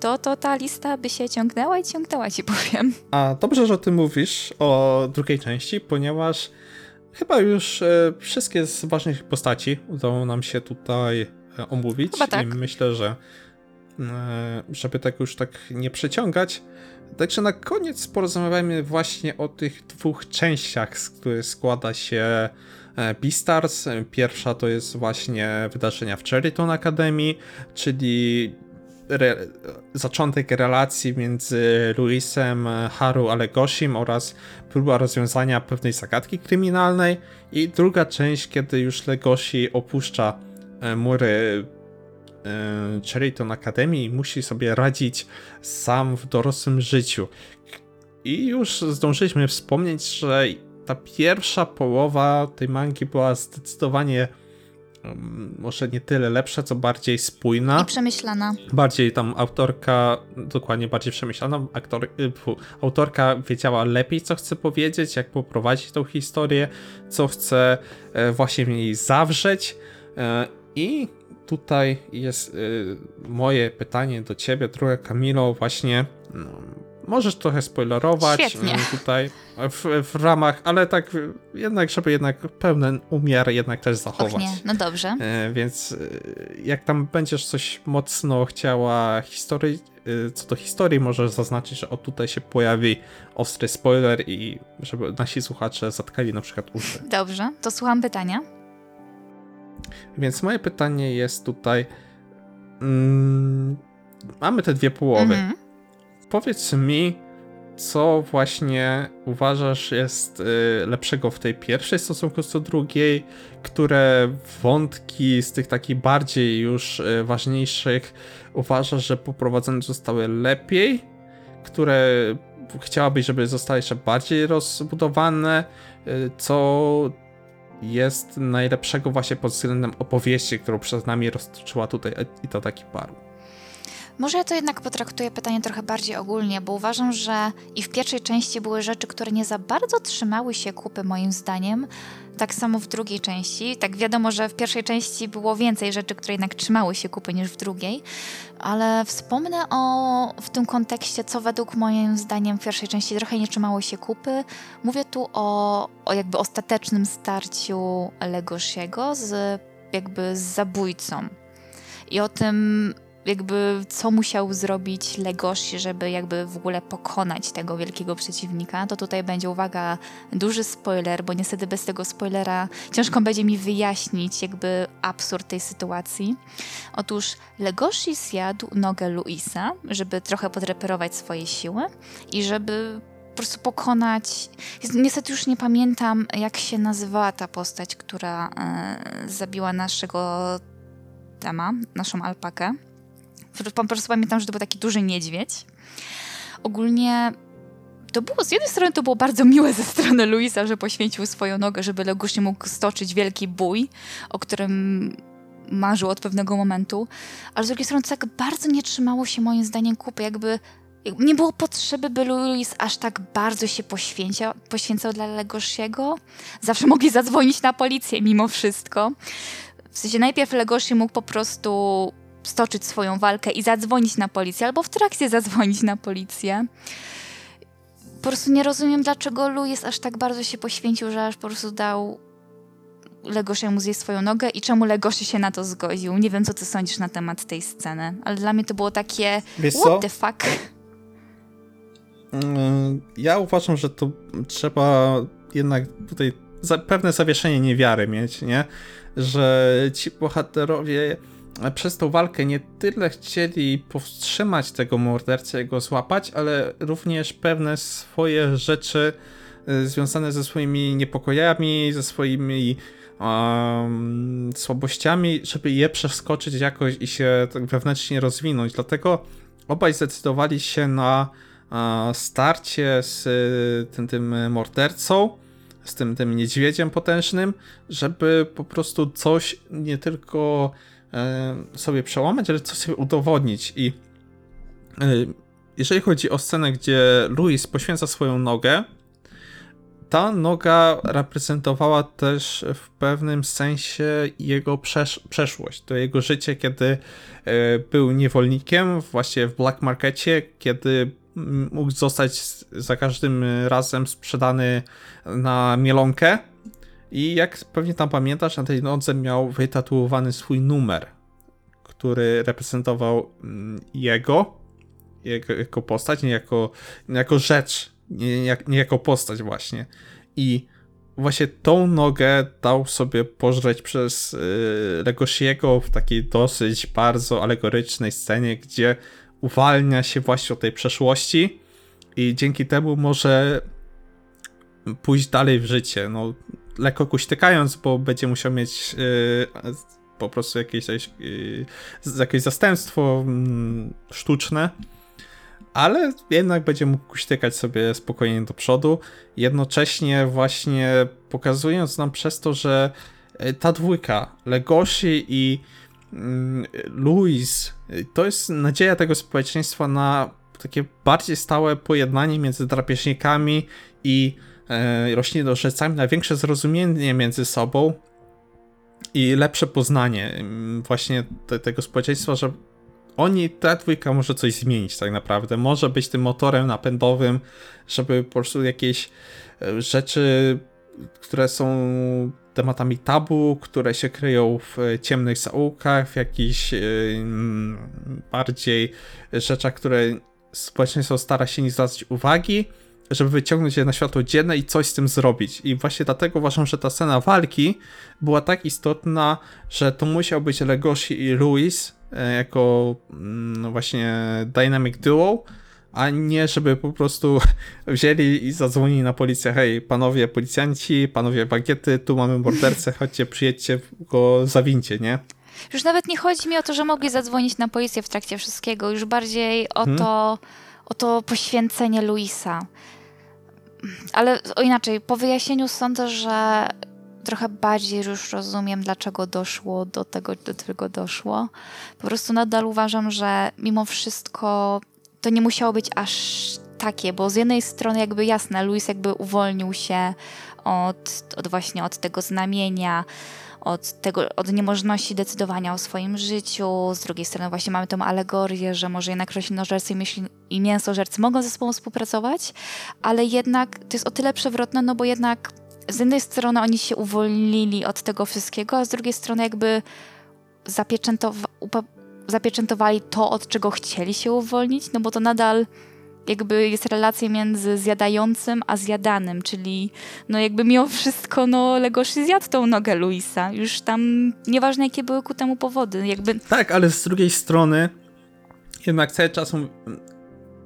to, to ta lista by się ciągnęła i ciągnęła, ci powiem. A dobrze, że ty mówisz o drugiej części, ponieważ chyba już e, wszystkie z ważnych postaci udało nam się tutaj omówić. Chyba tak. I myślę, że e, żeby tak już tak nie przeciągać. Także na koniec porozmawiamy właśnie o tych dwóch częściach, z których składa się e, Beastars. Pierwsza to jest właśnie wydarzenia w Cherryton Academy, czyli re, zaczątek relacji między Luisem, Haru a Legoshim oraz próba rozwiązania pewnej zagadki kryminalnej i druga część, kiedy już Legoshi opuszcza e, mury e, Cherryton Academy i musi sobie radzić sam w dorosłym życiu. I już zdążyliśmy wspomnieć, że ta pierwsza połowa tej mangi była zdecydowanie może nie tyle lepsza, co bardziej spójna. I przemyślana. Bardziej tam autorka, dokładnie bardziej przemyślana, aktor, y, autorka wiedziała lepiej, co chce powiedzieć, jak poprowadzić tą historię, co chce e, właśnie w niej zawrzeć. I tutaj jest y, moje pytanie do ciebie, trochę Kamilo, właśnie. No, możesz trochę spoilerować Świetnie. y, tutaj w, w ramach, ale tak y, jednak, żeby jednak pełen umiar jednak też zachować. Och nie, no dobrze. E, Więc e, jak tam będziesz coś mocno chciała historii, co do historii, możesz zaznaczyć, że o tutaj się pojawi ostry spoiler i żeby nasi słuchacze zatkali na przykład uszy. Dobrze, to słucham pytania. Więc moje pytanie jest tutaj. Mm, mamy te dwie połowy. Mhm. Powiedz mi, co właśnie uważasz jest y, lepszego w tej pierwszej w stosunku do drugiej, które wątki z tych takich bardziej już y, ważniejszych uważasz, że poprowadzone zostały lepiej, które chciałabyś, żeby zostały jeszcze bardziej rozbudowane, y, co jest najlepszego właśnie pod względem opowieści, którą przed nami roztoczyła tutaj i to taki paru. Może ja to jednak potraktuję pytanie trochę bardziej ogólnie, bo uważam, że i w pierwszej części były rzeczy, które nie za bardzo trzymały się kupy, moim zdaniem. Tak samo w drugiej części. Tak wiadomo, że w pierwszej części było więcej rzeczy, które jednak trzymały się kupy niż w drugiej, ale wspomnę o w tym kontekście, co według moim zdaniem w pierwszej części trochę nie trzymało się kupy. Mówię tu o, o jakby ostatecznym starciu Legoshiego z jakby z zabójcą. I o tym, jakby co musiał zrobić Legoshi, żeby jakby w ogóle pokonać tego wielkiego przeciwnika, to tutaj będzie, uwaga, duży spoiler, bo niestety bez tego spoilera ciężko będzie mi wyjaśnić jakby absurd tej sytuacji. Otóż Legoshi zjadł nogę Luisa, żeby trochę podreperować swoje siły i żeby po prostu pokonać. Niestety już nie pamiętam, jak się nazywała ta postać, która e, zabiła naszego tema, naszą alpakę. Po prostu pamiętam, że to był taki duży niedźwiedź. Ogólnie to było, z jednej strony to było bardzo miłe ze strony Luisa, że poświęcił swoją nogę, żeby Legusz mógł stoczyć wielki bój, o którym marzył od pewnego momentu, ale z drugiej strony to tak bardzo nie trzymało się moim zdaniem kupy, jakby nie było potrzeby, by Luis aż tak bardzo się poświęcał, poświęcał dla Legoshiego. Zawsze mogli zadzwonić na policję mimo wszystko. W sensie najpierw Legoshi mógł po prostu stoczyć swoją walkę i zadzwonić na policję, albo w trakcie zadzwonić na policję. Po prostu nie rozumiem, dlaczego Louis aż tak bardzo się poświęcił, że aż po prostu dał Legoshiemu zjeść swoją nogę i czemu Legoshi się na to zgodził. Nie wiem, co ty sądzisz na temat tej sceny, ale dla mnie to było takie Wiesz what co? the fuck? Mm, Ja uważam, że to trzeba jednak tutaj pewne zawieszenie niewiary mieć, nie? Że ci bohaterowie przez tą walkę nie tyle chcieli powstrzymać tego mordercę, jego złapać, ale również pewne swoje rzeczy y, związane ze swoimi niepokojami, ze swoimi um, słabościami, żeby je przeskoczyć jakoś i się tak wewnętrznie rozwinąć. Dlatego obaj zdecydowali się na e, starcie z e, tym, tym mordercą, z tym, tym niedźwiedziem potężnym, żeby po prostu coś nie tylko e, sobie przełamać, ale coś sobie udowodnić. I e, jeżeli chodzi o scenę, gdzie Louis poświęca swoją nogę, ta noga reprezentowała też w pewnym sensie jego przesz przeszłość, to jego życie, kiedy e, był niewolnikiem właśnie w black markecie, kiedy mógł zostać za każdym razem sprzedany na mielonkę i jak pewnie tam pamiętasz, na tej nodze miał wytatuowany swój numer, który reprezentował mm, jego, jego jako postać, nie jako, nie jako rzecz, nie, nie, jako postać właśnie. I właśnie tą nogę dał sobie pożreć przez yy, Legoshiego w takiej dosyć bardzo alegorycznej scenie, gdzie uwalnia się właśnie od tej przeszłości i dzięki temu może pójść dalej w życie. No, lekko kuśtykając, bo będzie musiał mieć yy, po prostu jakieś, yy, jakieś zastępstwo yy, sztuczne, ale jednak będzie mógł kuśtykać sobie spokojnie do przodu, jednocześnie właśnie pokazując nam przez to, że e, ta dwójka, Legoshi i mm, Louis, to jest nadzieja tego społeczeństwa na takie bardziej stałe pojednanie między drapieżnikami i e, roślinożercami, na większe zrozumienie między sobą i lepsze poznanie mm, właśnie te, tego społeczeństwa, że oni, ta dwójka może coś zmienić tak naprawdę. Może być tym motorem napędowym, żeby po prostu jakieś e, rzeczy, które są tematami tabu, które się kryją w ciemnych zaułkach, w jakichś yy, bardziej rzeczach, które społeczeństwo stara się nie zwracać uwagi, żeby wyciągnąć je na światło dzienne i coś z tym zrobić. I właśnie dlatego uważam, że ta scena walki była tak istotna, że to musiał być Legoshi i Luis e, jako no właśnie Dynamic Duo, a nie żeby po prostu wzięli i zadzwonili na policję, hej, panowie policjanci, panowie bagiety, tu mamy mordercę, chodźcie, przyjedźcie, go zawincie, nie? Już nawet nie chodzi mi o to, że mogli zadzwonić na policję w trakcie wszystkiego, już bardziej o, hmm. to, o to poświęcenie Luisa. Ale o inaczej, po wyjaśnieniu sądzę, że trochę bardziej już rozumiem, dlaczego doszło do tego, do czego doszło. Po prostu nadal uważam, że mimo wszystko to nie musiało być aż takie, bo z jednej strony jakby jasne, Luis jakby uwolnił się od, od właśnie od tego znamienia, od, tego, od niemożności decydowania o swoim życiu. Z drugiej strony właśnie mamy tą alegorię, że może jednak roślinożercy i, i mięsożercy mogą ze sobą współpracować, ale jednak to jest o tyle przewrotne, no bo jednak z jednej strony oni się uwolnili od tego wszystkiego, a z drugiej strony jakby zapieczętowali to, od czego chcieli się uwolnić, no bo to nadal jakby jest relacja między zjadającym a zjadanym, czyli no jakby mimo wszystko no Legoshi zjadł tą nogę Luisa. Już tam nieważne jakie były ku temu powody. Jakby... Tak, ale z drugiej strony jednak cały czas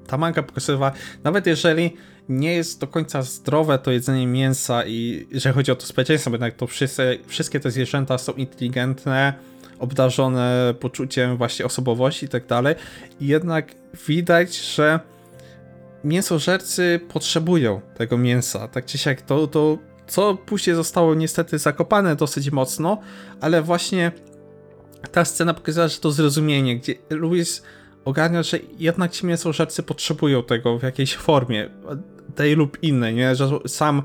ta manga pokazywała, nawet jeżeli nie jest do końca zdrowe to jedzenie mięsa i że chodzi o to społeczeństwo, jednak to wszyscy, wszystkie te zwierzęta są inteligentne, obdarzone poczuciem właśnie osobowości i tak dalej. Jednak widać, że mięsożercy potrzebują tego mięsa. Tak czy siak to, to co później zostało niestety zakopane dosyć mocno, ale właśnie ta scena pokazała, że to zrozumienie, gdzie Louis ogarnia, że jednak ci mięsożercy potrzebują tego w jakiejś formie, tej lub innej, nie? że sam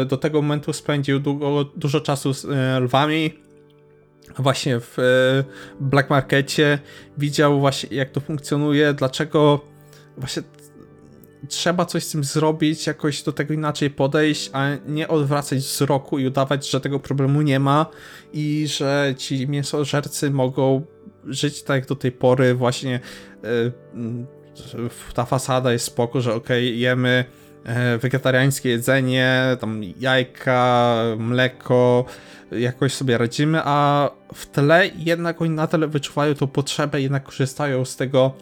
e, do tego momentu spędził długo, dużo czasu z e, lwami, właśnie w e, black markecie, widział właśnie jak to funkcjonuje, dlaczego właśnie trzeba coś z tym zrobić, jakoś do tego inaczej podejść, a nie odwracać wzroku i udawać, że tego problemu nie ma i że ci mięsożercy mogą żyć tak jak do tej pory, właśnie yy, ta fasada jest spoko, że okej, okay, jemy e, wegetariańskie jedzenie, tam jajka, mleko, jakoś sobie radzimy, a w tle jednak oni na tyle wyczuwają tą potrzebę, jednak korzystają z tego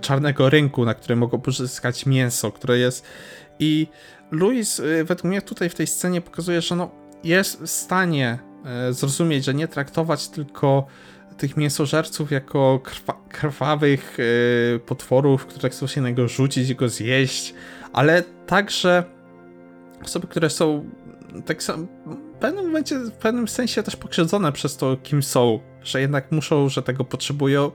czarnego rynku, na którym mogą pozyskać mięso, które jest. I Louis, y, według mnie, tutaj w tej scenie pokazuje, że no, jest w stanie e, zrozumieć, że nie traktować tylko tych mięsożerców jako krwa krwawych yy, potworów, które chcą się na niego rzucić i go zjeść, ale także osoby, które są tak samo w pewnym momencie, w pewnym sensie też pokrzywdzone przez to, kim są, że jednak muszą, że tego potrzebują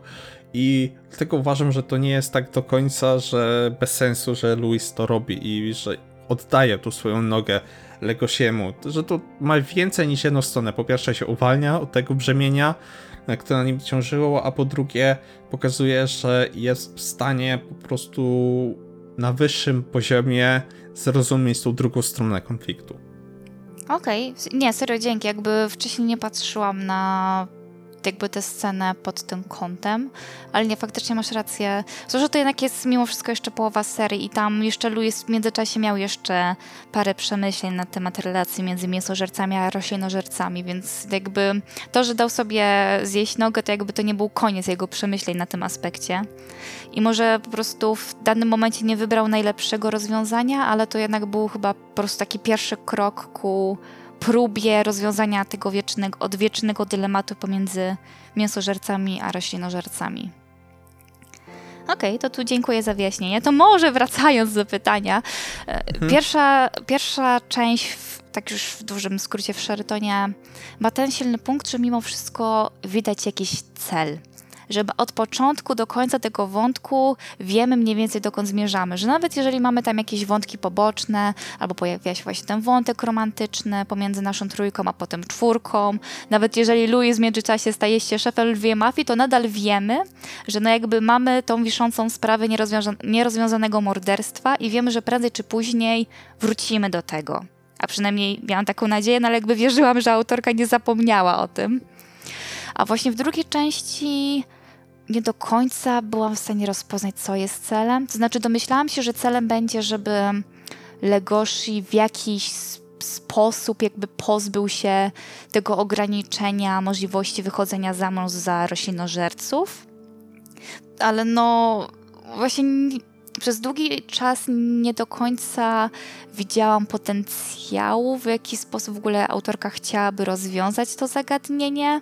i dlatego uważam, że to nie jest tak do końca, że bez sensu, że Louis to robi i że oddaje tu swoją nogę Legosiemu, że to ma więcej niż jedną stronę. Po pierwsze się uwalnia od tego brzemienia, które na nim ciążyło, a po drugie pokazuje, że jest w stanie po prostu na wyższym poziomie zrozumieć tą drugą stronę konfliktu. Okej, okay. nie, serio, dzięki. Jakby wcześniej nie patrzyłam na jakby tę scenę pod tym kątem, ale nie, faktycznie masz rację. Zresztą to jednak jest mimo wszystko jeszcze połowa serii i tam jeszcze Louis w międzyczasie miał jeszcze parę przemyśleń na temat relacji między mięsożercami a roślinożercami, więc jakby to, że dał sobie zjeść nogę, to jakby to nie był koniec jego przemyśleń na tym aspekcie. I może po prostu w danym momencie nie wybrał najlepszego rozwiązania, ale to jednak był chyba po prostu taki pierwszy krok ku próbie rozwiązania tego wiecznego, odwiecznego dylematu pomiędzy mięsożercami a roślinożercami. Okej, okay, to tu dziękuję za wyjaśnienie. To może wracając do pytania. E, mhm. Pierwsza, pierwsza część tak już w dużym skrócie w Sheratonie, ma ten silny punkt, że mimo wszystko widać jakiś cel. Że od początku do końca tego wątku wiemy mniej więcej dokąd zmierzamy. Że nawet jeżeli mamy tam jakieś wątki poboczne, albo pojawia się właśnie ten wątek romantyczny pomiędzy naszą trójką, a potem czwórką, nawet jeżeli Louis w międzyczasie staje się szefem lwiej mafii, to nadal wiemy, że no jakby mamy tą wiszącą sprawę nierozwiąza nierozwiązanego morderstwa i wiemy, że prędzej czy później wrócimy do tego. A przynajmniej miałam taką nadzieję, no ale jakby wierzyłam, że autorka nie zapomniała o tym. A właśnie w drugiej części nie do końca byłam w stanie rozpoznać, co jest celem. To znaczy, domyślałam się, że celem będzie, żeby Legoshi w jakiś sposób jakby pozbył się tego ograniczenia możliwości wychodzenia za mąż za roślinożerców. Ale no, właśnie przez długi czas nie do końca widziałam potencjału, w jaki sposób w ogóle autorka chciałaby rozwiązać to zagadnienie.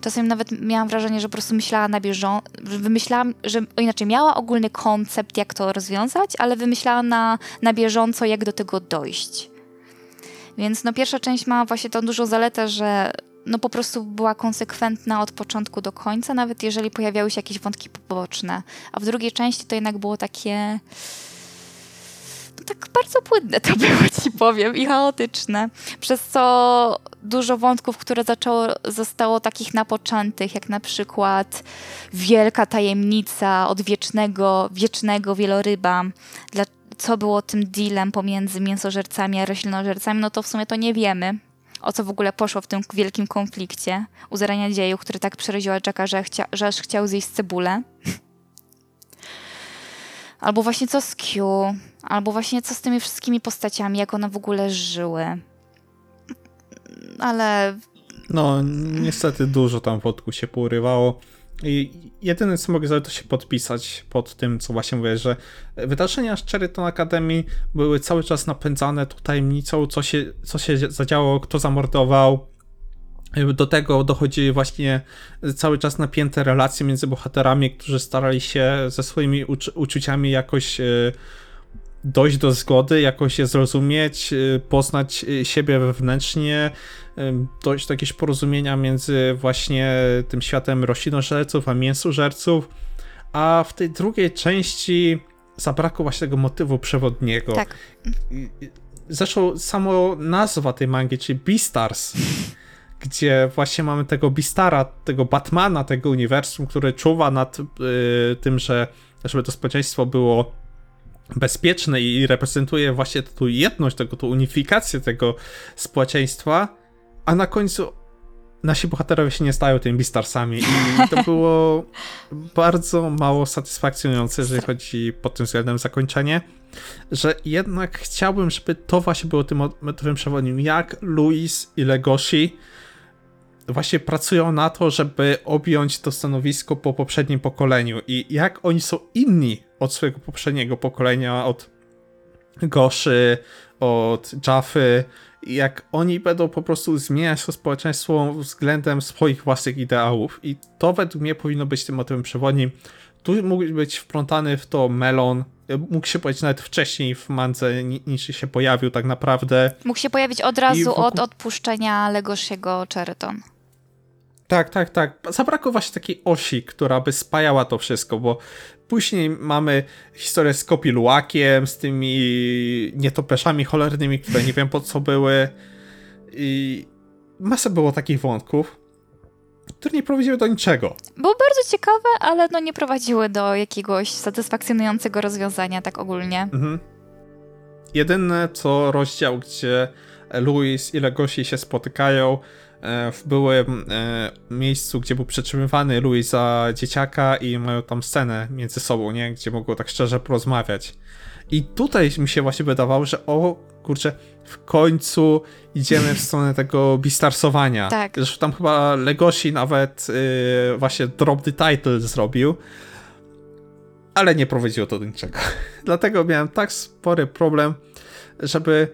Czasem nawet miałam wrażenie, że po prostu myślała na bieżąco, wymyślałam, że inaczej miała ogólny koncept, jak to rozwiązać, ale wymyślała na, na bieżąco, jak do tego dojść. Więc no pierwsza część ma właśnie tą dużą zaletę, że no po prostu była konsekwentna od początku do końca, nawet jeżeli pojawiały się jakieś wątki poboczne. A w drugiej części to jednak było takie. Tak bardzo płynne to było, ci powiem, i chaotyczne. Przez co dużo wątków, które zaczęło, zostało takich napoczętych, jak na przykład wielka tajemnica odwiecznego, wiecznego wieloryba, dla, co było tym dealem pomiędzy mięsożercami a roślinożercami, no to w sumie to nie wiemy. O co w ogóle poszło w tym wielkim konflikcie? U zarania dziejów, który tak przeraził Jacka, że, chcia, że aż chciał zjeść cebulę. Albo właśnie co z Q, albo właśnie co z tymi wszystkimi postaciami, jak one w ogóle żyły. Ale. No, niestety dużo tam wodku się porywało. I jedyne co mogę zrobić to się podpisać pod tym, co właśnie mówię, że wydarzenia z Cheriton Academy były cały czas napędzane tą tajemnicą, co się, co się zadziało, kto zamordował. Do tego dochodzi właśnie cały czas napięte relacje między bohaterami, którzy starali się ze swoimi uczu uczuciami jakoś e, dojść do zgody, jakoś je zrozumieć, e, poznać e, siebie wewnętrznie, dojść do jakiegoś porozumienia między właśnie tym światem roślinożerców a mięsożerców, a w tej drugiej części zabrakło właśnie tego motywu przewodniego. Tak. Zresztą samo nazwa tej mangi, czyli Beastars, gdzie właśnie mamy tego Beastara, tego Batmana, tego uniwersum, który czuwa nad y, tym, że żeby to społeczeństwo było bezpieczne i reprezentuje właśnie tu jedność, tego, tu unifikację tego społeczeństwa, a na końcu nasi bohaterowie się nie stają tymi Beastarsami. I to było bardzo mało satysfakcjonujące, jeżeli chodzi pod tym względem zakończenie, że jednak chciałbym, żeby to właśnie było tym motywem przewodnim, jak Luis i Legoshi właśnie pracują na to, żeby objąć to stanowisko po poprzednim pokoleniu. I jak oni są inni od swojego poprzedniego pokolenia, od Goszy, od Jaffy, jak oni będą po prostu zmieniać to społeczeństwo względem swoich własnych ideałów. I to według mnie powinno być tym motywem przewodnim. Tu mógł być wplątany w to melon, mógł się pojawić nawet wcześniej w Mance niż się pojawił tak naprawdę. Mógł się pojawić od razu wokół... od odpuszczenia Legoshiego Cheriton. Tak, tak, tak. Zabrakło właśnie takiej osi, która by spajała to wszystko, bo później mamy historię z Kopiluakiem, z tymi nietoperzami cholernymi, które nie wiem po co były. I masa było takich wątków, które nie prowadziły do niczego. Było bardzo ciekawe, ale no nie prowadziły do jakiegoś satysfakcjonującego rozwiązania tak ogólnie. Mhm. Jedyne co rozdział, gdzie Louis i Legosi się spotykają, w byłym e, miejscu, gdzie był przetrzymywany Louis za dzieciaka i mają tam scenę między sobą, nie? Gdzie mogło tak szczerze porozmawiać. I tutaj mi się właśnie wydawało, że o kurczę, w końcu idziemy w stronę tego bistarsowania. Tak. Zresztą tam chyba Legoshi nawet yy, właśnie drop the title zrobił, ale nie prowadziło to do niczego. Dlatego miałem tak spory problem, żeby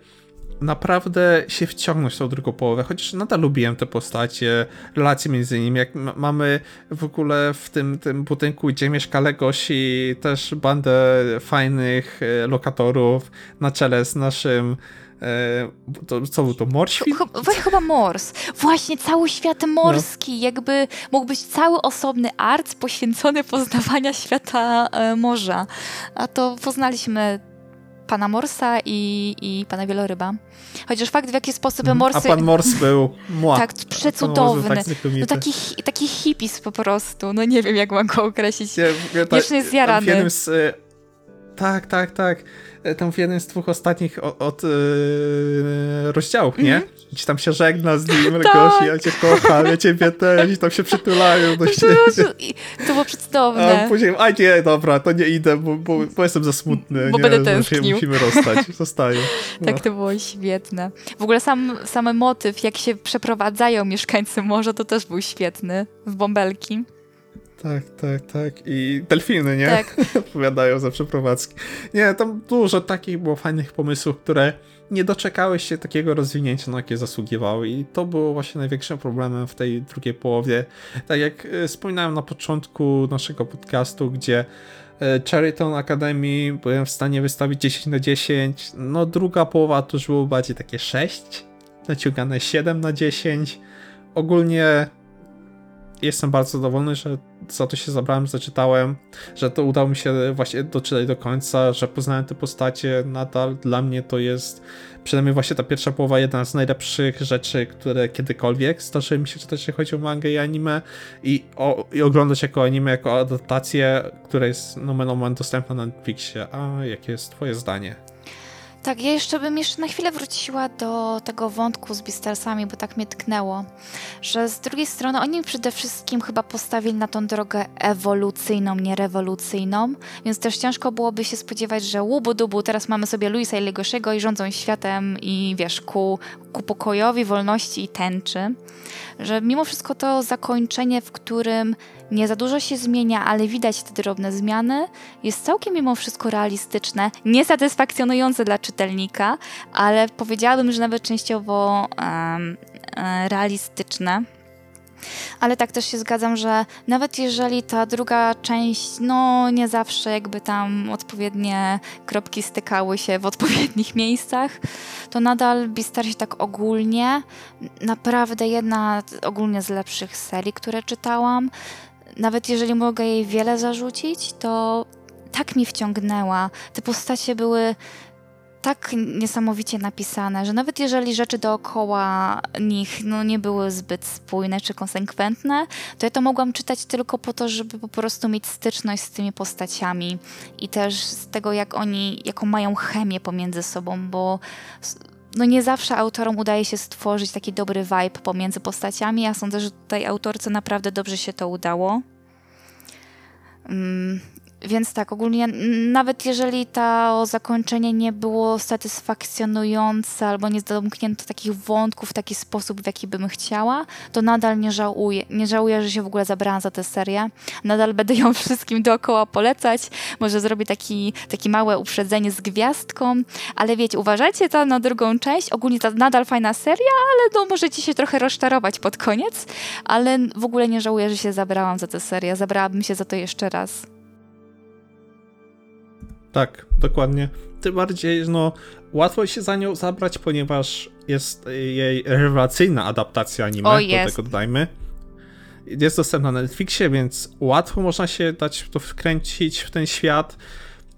naprawdę się wciągnąć w tą drugą połowę, chociaż nadal lubiłem te postacie, relacje między nimi, jak mamy w ogóle w tym, tym budynku, gdzie mieszka Legosi, też bandę fajnych e, lokatorów na czele z naszym E, to, co był to, Morświn? Ch- chyba Mors. Właśnie cały świat morski, jakby mógł być cały osobny art poświęcony poznawania świata e, morza. A to poznaliśmy pana Morsa i, i pana Wieloryba. Chociaż fakt, w jaki sposób morsy... Mhm. A pan Mors był mła. Tak, przecudowny. tak No taki, taki hipis po prostu. No nie wiem, jak mam go określić. Tam zjarany. W jednym z, e, tak, tak, tak. E, Tam w jednym z dwóch ostatnich o- od, e, rozdziałów, nie? Gdzie tam się żegna z nim, Tak. gości, ja cię kocham, ja ciebie też, i tam się przytulają do siebie. to było A przecudowne. później, a nie, dobra, to nie idę, bo, bo, bo jestem za smutny. Bo nie, będę że się tęsknił. Musimy rozstać, zostaję. No. Tak, to było świetne. W ogóle sam, sam motyw, jak się przeprowadzają mieszkańcy morza, to też był świetny. W bąbelki. Tak, tak, tak. I delfiny, nie? Tak. Odpowiadają za przeprowadzki. Nie, tam dużo takich było fajnych pomysłów, które nie doczekały się takiego rozwinięcia, na jakie zasługiwały. I to było właśnie największym problemem w tej drugiej połowie. Tak jak e, wspominałem na początku naszego podcastu, gdzie e, Cherryton Academy byłem w stanie wystawić 10 na 10. No druga połowa to już było bardziej takie 6, naciągane 7 na 10. Ogólnie jestem bardzo zadowolony, że za to się zabrałem, zaczytałem, że to udało mi się właśnie doczytać do końca, że poznałem te postacie. Nadal dla mnie to jest, przynajmniej właśnie ta pierwsza połowa, jedna z najlepszych rzeczy, które kiedykolwiek zdarzyły mi się czytać, jeśli chodzi o mangę i anime i, o, i oglądać jako anime, jako adaptację, która jest nomen omen dostępna na Netflixie. A jakie jest twoje zdanie? Tak, ja jeszcze bym jeszcze na chwilę wróciła do tego wątku z Beastarsami, bo tak mnie tknęło, że z drugiej strony oni przede wszystkim chyba postawili na tą drogę ewolucyjną, nie rewolucyjną, więc też ciężko byłoby się spodziewać, że łubu dubu, teraz mamy sobie Luisa i Legosiego i rządzą światem i wiesz, ku, ku pokojowi, wolności i tęczy, że mimo wszystko to zakończenie, w którym nie za dużo się zmienia, ale widać te drobne zmiany, jest całkiem mimo wszystko realistyczne, niesatysfakcjonujące dla czytelnika, ale powiedziałabym, że nawet częściowo e, realistyczne. Ale tak też się zgadzam, że nawet jeżeli ta druga część, no nie zawsze jakby tam odpowiednie kropki stykały się w odpowiednich miejscach, to nadal Beastarsi tak ogólnie, naprawdę jedna ogólnie z lepszych serii, które czytałam. Nawet jeżeli mogę jej wiele zarzucić, to tak mi wciągnęła. Te postacie były tak niesamowicie napisane, że nawet jeżeli rzeczy dookoła nich no, nie były zbyt spójne czy konsekwentne, to ja to mogłam czytać tylko po to, żeby po prostu mieć styczność z tymi postaciami i też z tego, jak oni, jaką mają chemię pomiędzy sobą, bo no nie zawsze autorom udaje się stworzyć taki dobry vibe pomiędzy postaciami. Ja sądzę, że tutaj autorce naprawdę dobrze się to udało. Więc tak, ogólnie nawet jeżeli to zakończenie nie było satysfakcjonujące albo nie zamknięto takich wątków w taki sposób, w jaki bym chciała, to nadal nie żałuję. Nie żałuję, że się w ogóle zabrałam za tę serię. Nadal będę ją wszystkim dookoła polecać. Może zrobię taki, takie małe uprzedzenie z gwiazdką, ale wiecie, uważajcie tam na drugą część. Ogólnie to nadal fajna seria, ale no możecie się trochę rozczarować pod koniec, ale w ogóle nie żałuję, że się zabrałam za tę serię. Zabrałabym się za to jeszcze raz. Tak, dokładnie. Tym bardziej, no, łatwo się za nią zabrać, ponieważ jest jej rewelacyjna adaptacja anime, O, do tego dodajmy. Jest dostępna na Netflixie, więc łatwo można się dać to wkręcić w ten świat.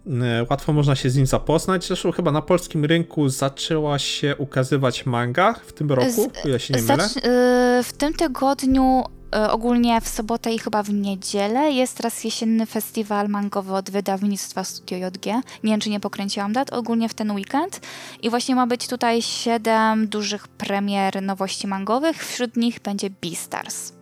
E, Łatwo można się z nim zapoznać. Zresztą chyba na polskim rynku zaczęła się ukazywać manga w tym roku, Z- o ile się nie mylę. Zacz- y, w tym tygodniu, ogólnie w sobotę i chyba w niedzielę, jest teraz jesienny festiwal mangowy od wydawnictwa Studio JG. Nie wiem, czy nie pokręciłam dat, ogólnie w ten weekend. I właśnie ma być tutaj siedem dużych premier nowości mangowych. Wśród nich będzie Beastars.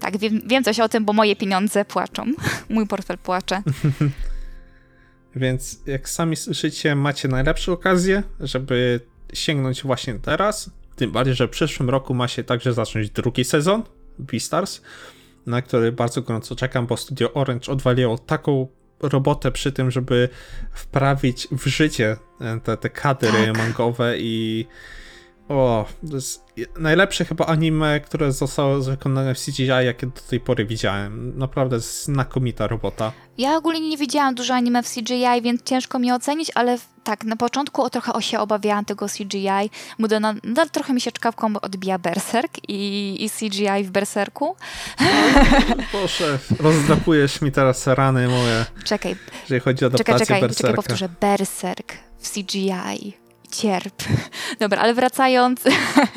Tak, wiem, wiem coś o tym, bo moje pieniądze płaczą. Mój portfel płacze. Więc jak sami słyszycie, macie najlepsze okazje, żeby sięgnąć właśnie teraz. Tym bardziej, że w przyszłym roku ma się także zacząć drugi sezon Beastars, na który bardzo gorąco czekam, bo Studio Orange odwaliło taką robotę przy tym, żeby wprawić w życie e, te, te kadry Tak. mangowe i O, to jest je- najlepsze chyba anime, które zostało wykonane w CGI, jakie do tej pory widziałem. Naprawdę znakomita robota. Ja ogólnie nie widziałam dużo anime w CGI, więc ciężko mi ocenić, ale tak, na początku o trochę się obawiałam tego CGI, bo do- nadal trochę mi się czkawką odbija Berserk i, i CGI w Berserku. Boże, rozdrapujesz mi teraz rany moje, Czekaj, jeżeli chodzi o czekaj, adaptację czekaj, Berserka. czekaj, powtórzę. Berserk w CGI. Cierp. Dobra, ale wracając,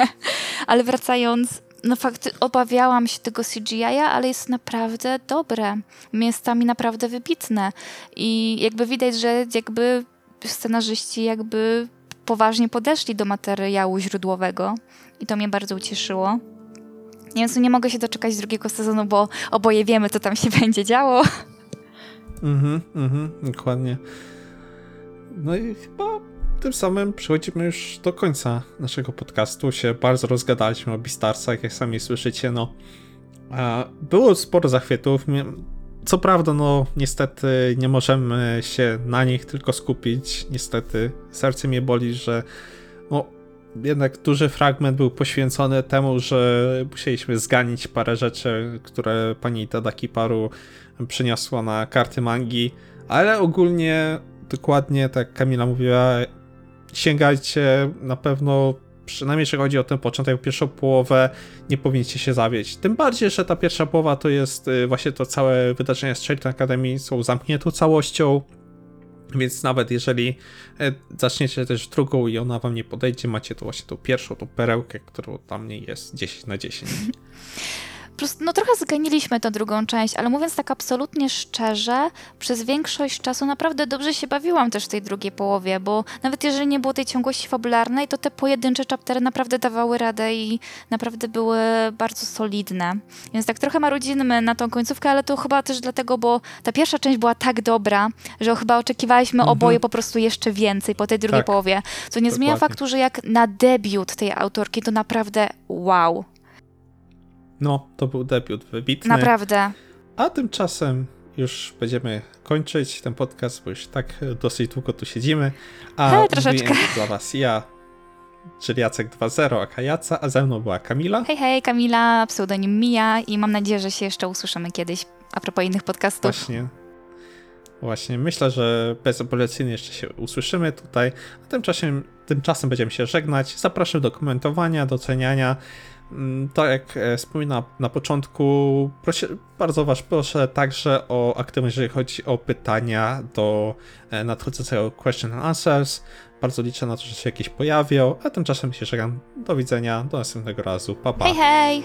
ale wracając, no fakt, obawiałam się tego CGI, ale jest naprawdę dobre. Miejscami naprawdę wybitne. I jakby widać, że jakby scenarzyści jakby poważnie podeszli do materiału źródłowego i to mnie bardzo ucieszyło. Więc nie mogę się doczekać drugiego sezonu, bo oboje wiemy, co tam się będzie działo. Mhm, mhm, dokładnie. No i chyba tym samym przechodzimy już do końca naszego podcastu. Się bardzo rozgadaliśmy o Beastarsach, jak sami słyszycie, no. Było sporo zachwytów. Co prawda, no niestety nie możemy się na nich tylko skupić. Niestety serce mnie boli, że no, jednak duży fragment był poświęcony temu, że musieliśmy zganić parę rzeczy, które pani Tadaki Paru przyniosła na karty mangi, ale ogólnie dokładnie tak Kamila mówiła, sięgajcie na pewno, przynajmniej jeśli chodzi o ten początek, pierwszą połowę, nie powinniście się zawieść. Tym bardziej, że ta pierwsza połowa to jest y, właśnie to całe wydarzenia z Chilton Academy są zamkniętą całością, więc nawet jeżeli e, zaczniecie też drugą i ona wam nie podejdzie, macie to właśnie tą pierwszą, tą perełkę, którą tam nie jest 10 na 10. Plus, no trochę zganiliśmy tę drugą część, ale mówiąc tak absolutnie szczerze, przez większość czasu naprawdę dobrze się bawiłam też w tej drugiej połowie, bo nawet jeżeli nie było tej ciągłości fabularnej, to te pojedyncze chaptery naprawdę dawały radę i naprawdę były bardzo solidne. Więc tak trochę marudzimy na tą końcówkę, ale to chyba też dlatego, bo ta pierwsza część była tak dobra, że chyba oczekiwaliśmy Mhm. oboje po prostu jeszcze więcej po tej drugiej Tak. połowie. Co nie zmienia Dokładnie. faktu, że jak na debiut tej autorki, to naprawdę wow. No, to był debiut wybitny. Naprawdę. A tymczasem już będziemy kończyć ten podcast, bo już tak dosyć długo tu siedzimy. A He, troszeczkę. dla was ja, czyli Jacek 2.0, a Kajaca, a ze mną była Kamila. Hej, hej, Kamila, pseudonim Mija i mam nadzieję, że się jeszcze usłyszymy kiedyś a propos innych podcastów. Właśnie. Właśnie, myślę, że bezapelacyjnie jeszcze się usłyszymy tutaj. A tymczasem, tymczasem będziemy się żegnać. Zapraszam do komentowania, do Mm, tak jak e, wspominałem na początku, bardzo Was proszę także o aktywność, jeżeli chodzi o pytania do e, nadchodzącego Question and Answers. Bardzo liczę na to, że się jakieś pojawią, a tymczasem się żegnam. Do widzenia, do następnego razu. Pa, pa. Hej, hej!